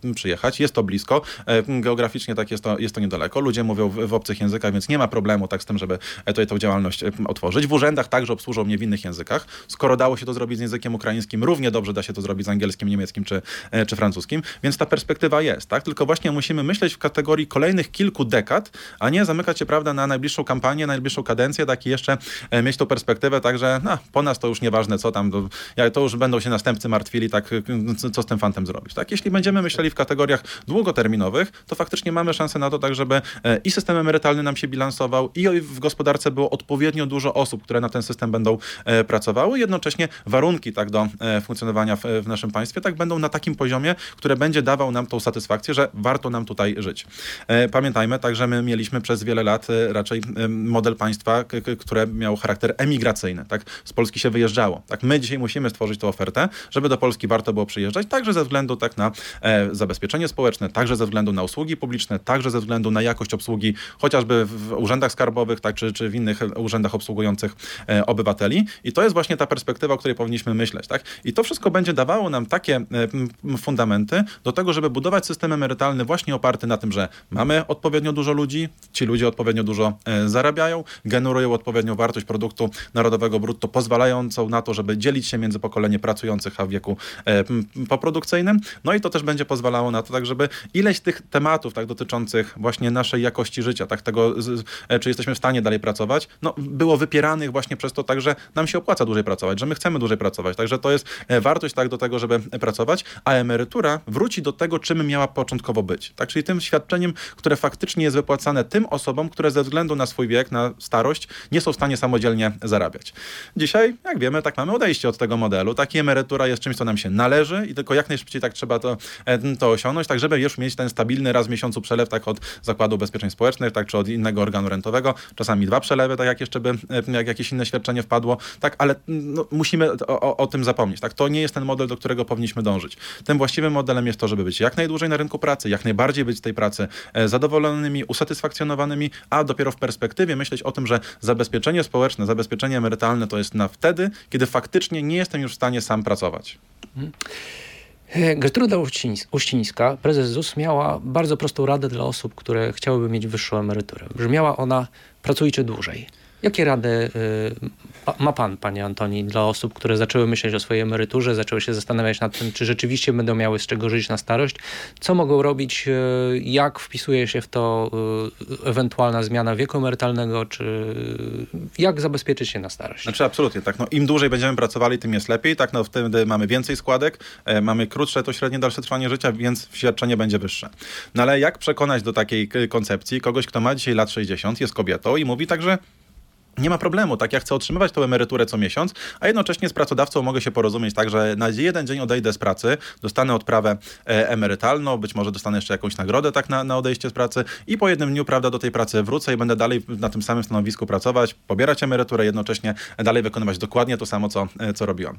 e, przyjechać, jest to blisko, e, geograficznie tak jest to, jest to niedaleko, ludzie mówią w, w obcych językach, więc nie ma problemu tak z tym, żeby tutaj tą działalność otworzyć. W urzędach także obsłużą mnie w innych językach. Skoro dało się to zrobić z językiem ukraińskim, równie dobrze da się to zrobić z angielskim, niemieckim czy, czy francuskim, więc ta perspektywa jest, tak? Tylko właśnie musimy myśleć w kategorii kolejnych kilku dekad, a nie zamykać się, prawda, na najbliższą kampanię, na najbliższą kadencję, tak i jeszcze e, mieć tą perspektywę, także no, po nas to już nieważne co tam, to, to już będą się następcy martwili, tak, co z tym fantem zrobić. Tak? Jeśli będziemy myśleli w kategoriach długoterminowych, to faktycznie mamy szansę na to, tak żeby e, i system emerytalny nam się bilansował, i w gospodarce było odpowiednio dużo osób, które na ten system będą e, pracowały, jednocześnie warunki tak do funkcjonowania w, w naszym państwie tak będą na takim poziomie, które będzie dawał nam tą satysfakcję, że warto nam tutaj żyć. Pamiętajmy także, my mieliśmy przez wiele lat raczej model państwa, które miało charakter emigracyjny. Tak? Z Polski się wyjeżdżało. Tak? My dzisiaj musimy stworzyć tę ofertę, żeby do Polski warto było przyjeżdżać, także ze względu tak na e, zabezpieczenie społeczne, także ze względu na usługi publiczne, także ze względu na jakość obsługi, chociażby w urzędach skarbowych, tak, czy, czy w innych urzędach obsługujących e, obywateli. I to jest właśnie ta perspektywa, o której powinniśmy myśleć. Tak? I to wszystko będzie dawało nam takie e, fundamenty do tego, żeby budować system emerytalny właśnie oparty na tym, że mamy odpowiednio dużo ludzi, ci ludzie odpowiednio dużo e, generują odpowiednią wartość produktu narodowego brutto, pozwalającą na to, żeby dzielić się między pokolenie pracujących a w wieku e, poprodukcyjnym. No i to też będzie pozwalało na to, tak żeby ileś tych tematów tak dotyczących właśnie naszej jakości życia, tak tego, z, e, czy jesteśmy w stanie dalej pracować, no było wypieranych właśnie przez to tak, że nam się opłaca dłużej pracować, że my chcemy dłużej pracować. Także to jest e, wartość tak do tego, żeby pracować, a emerytura wróci do tego, czym miała początkowo być. Tak, czyli tym świadczeniem, które faktycznie jest wypłacane tym osobom, które ze względu na swój wiek, na starość, nie są w stanie samodzielnie zarabiać. Dzisiaj, jak wiemy, tak mamy odejście od tego modelu. Taki emerytura jest czymś, co nam się należy i tylko jak najszybciej tak trzeba to, e, to osiągnąć, tak żeby już mieć ten stabilny raz w miesiącu przelew, tak od Zakładu Ubezpieczeń Społecznych, tak czy od innego organu rentowego, czasami dwa przelewy, tak jak jeszcze by e, jak jakieś inne świadczenie wpadło, tak, ale no, musimy o, o, o tym zapomnieć, tak, to nie jest ten model, do którego powinniśmy dążyć. Tym właściwym modelem jest to, żeby być jak najdłużej na rynku pracy, jak najbardziej być z tej pracy e, zadowolonymi, usatysfakcjonowanymi, a dopiero w perspektywie myśleć o tym, że zabezpieczenie społeczne, zabezpieczenie emerytalne to jest na wtedy, kiedy faktycznie nie jestem już w stanie sam pracować. Mhm. Gertruda Uścińska, prezes ZUS, miała bardzo prostą radę dla osób, które chciałyby mieć wyższą emeryturę. Brzmiała ona, pracujcie dłużej. Jakie rady y, ma pan, panie Antoni, dla osób, które zaczęły myśleć o swojej emeryturze, zaczęły się zastanawiać nad tym, czy rzeczywiście będą miały z czego żyć na starość? Co mogą robić? Y, jak wpisuje się w to y, ewentualna zmiana wieku emerytalnego? Czy jak zabezpieczyć się na starość? Znaczy absolutnie tak. No, Im dłużej będziemy pracowali, tym jest lepiej. Tak, no, wtedy mamy więcej składek, e, mamy krótsze to średnie dalsze trwanie życia, więc świadczenie będzie wyższe. No ale jak przekonać do takiej koncepcji kogoś, kto ma dzisiaj lat 60, jest kobietą i mówi także nie ma problemu, tak? Ja chcę otrzymywać tą emeryturę co miesiąc, a jednocześnie z pracodawcą mogę się porozumieć tak, że na jeden dzień odejdę z pracy, dostanę odprawę e, emerytalną, być może dostanę jeszcze jakąś nagrodę tak na, na odejście z pracy i po jednym dniu, prawda, do tej pracy wrócę i będę dalej na tym samym stanowisku pracować, pobierać emeryturę, jednocześnie dalej wykonywać dokładnie to samo, co, e, co robiłam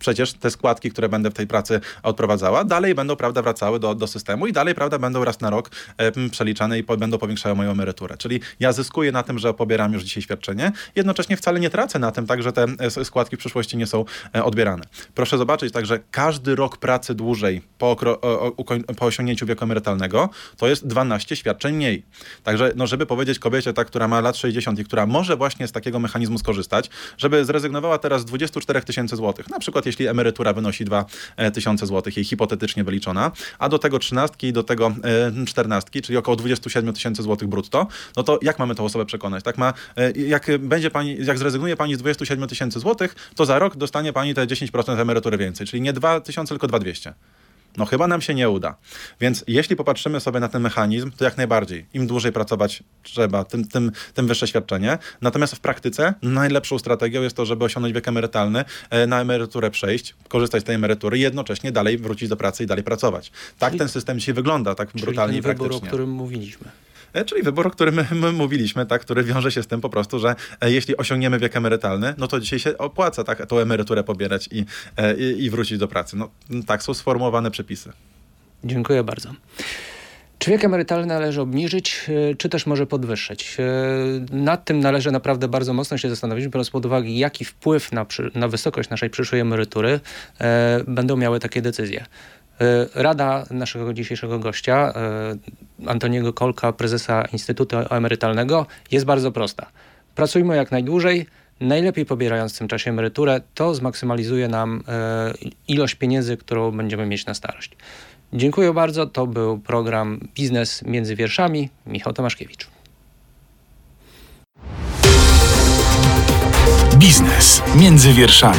przecież te składki, które będę w tej pracy odprowadzała, dalej będą, prawda, wracały do, do systemu i dalej, prawda, będą raz na rok przeliczane i po, będą powiększały moją emeryturę. Czyli ja zyskuję na tym, że pobieram już dzisiaj świadczenie, jednocześnie wcale nie tracę na tym, tak, że te składki w przyszłości nie są e, odbierane. Proszę zobaczyć, także każdy rok pracy dłużej po, po osiągnięciu wieku emerytalnego to jest 12 świadczeń mniej. Także, no, żeby powiedzieć kobiecie, ta, która ma lat 60 i która może właśnie z takiego mechanizmu skorzystać, żeby zrezygnowała teraz z 24 tysięcy złotych, na przykład jeśli emerytura wynosi 2000 zł, jej hipotetycznie wyliczona, a do tego trzynastki i do tego e, czternastki, czyli około 27 tysięcy złotych brutto, no to jak mamy tą osobę przekonać? Tak ma, e, jak będzie pani, jak zrezygnuje pani z 27 tysięcy złotych, to za rok dostanie pani te 10% emerytury więcej, czyli nie 2000, tylko 2200. No chyba nam się nie uda. Więc jeśli popatrzymy sobie na ten mechanizm, to jak najbardziej. Im dłużej pracować trzeba, tym, tym, tym wyższe świadczenie. Natomiast w praktyce najlepszą strategią jest to, żeby osiągnąć wiek emerytalny, e, na emeryturę przejść, korzystać z tej emerytury i jednocześnie dalej wrócić do pracy i dalej pracować. Tak czyli, ten system dzisiaj wygląda, tak brutalnie i praktycznie. wybór, o którym mówiliśmy. E, czyli wybór, o którym my mówiliśmy, tak, który wiąże się z tym po prostu, że e, jeśli osiągniemy wiek emerytalny, no to dzisiaj się opłaca tak, tą emeryturę pobierać i, i, i wrócić do pracy. No, tak są sformułowane przepisy. Dziękuję bardzo. Czy wiek emerytalny należy obniżyć, e, czy też może podwyższyć? Nad tym należy naprawdę bardzo mocno się zastanowić, biorąc pod uwagę, jaki wpływ na, na wysokość naszej przyszłej emerytury e, będą miały takie decyzje. E, rada naszego dzisiejszego gościa, e, Antoniego Kolka, prezesa Instytutu Emerytalnego, jest bardzo prosta. Pracujmy jak najdłużej, najlepiej pobierając w tym czasie emeryturę, to zmaksymalizuje nam e, ilość pieniędzy, którą będziemy mieć na starość. Dziękuję bardzo. To był program Biznes między wierszami. Michał Tomaszkiewicz. Biznes między wierszami.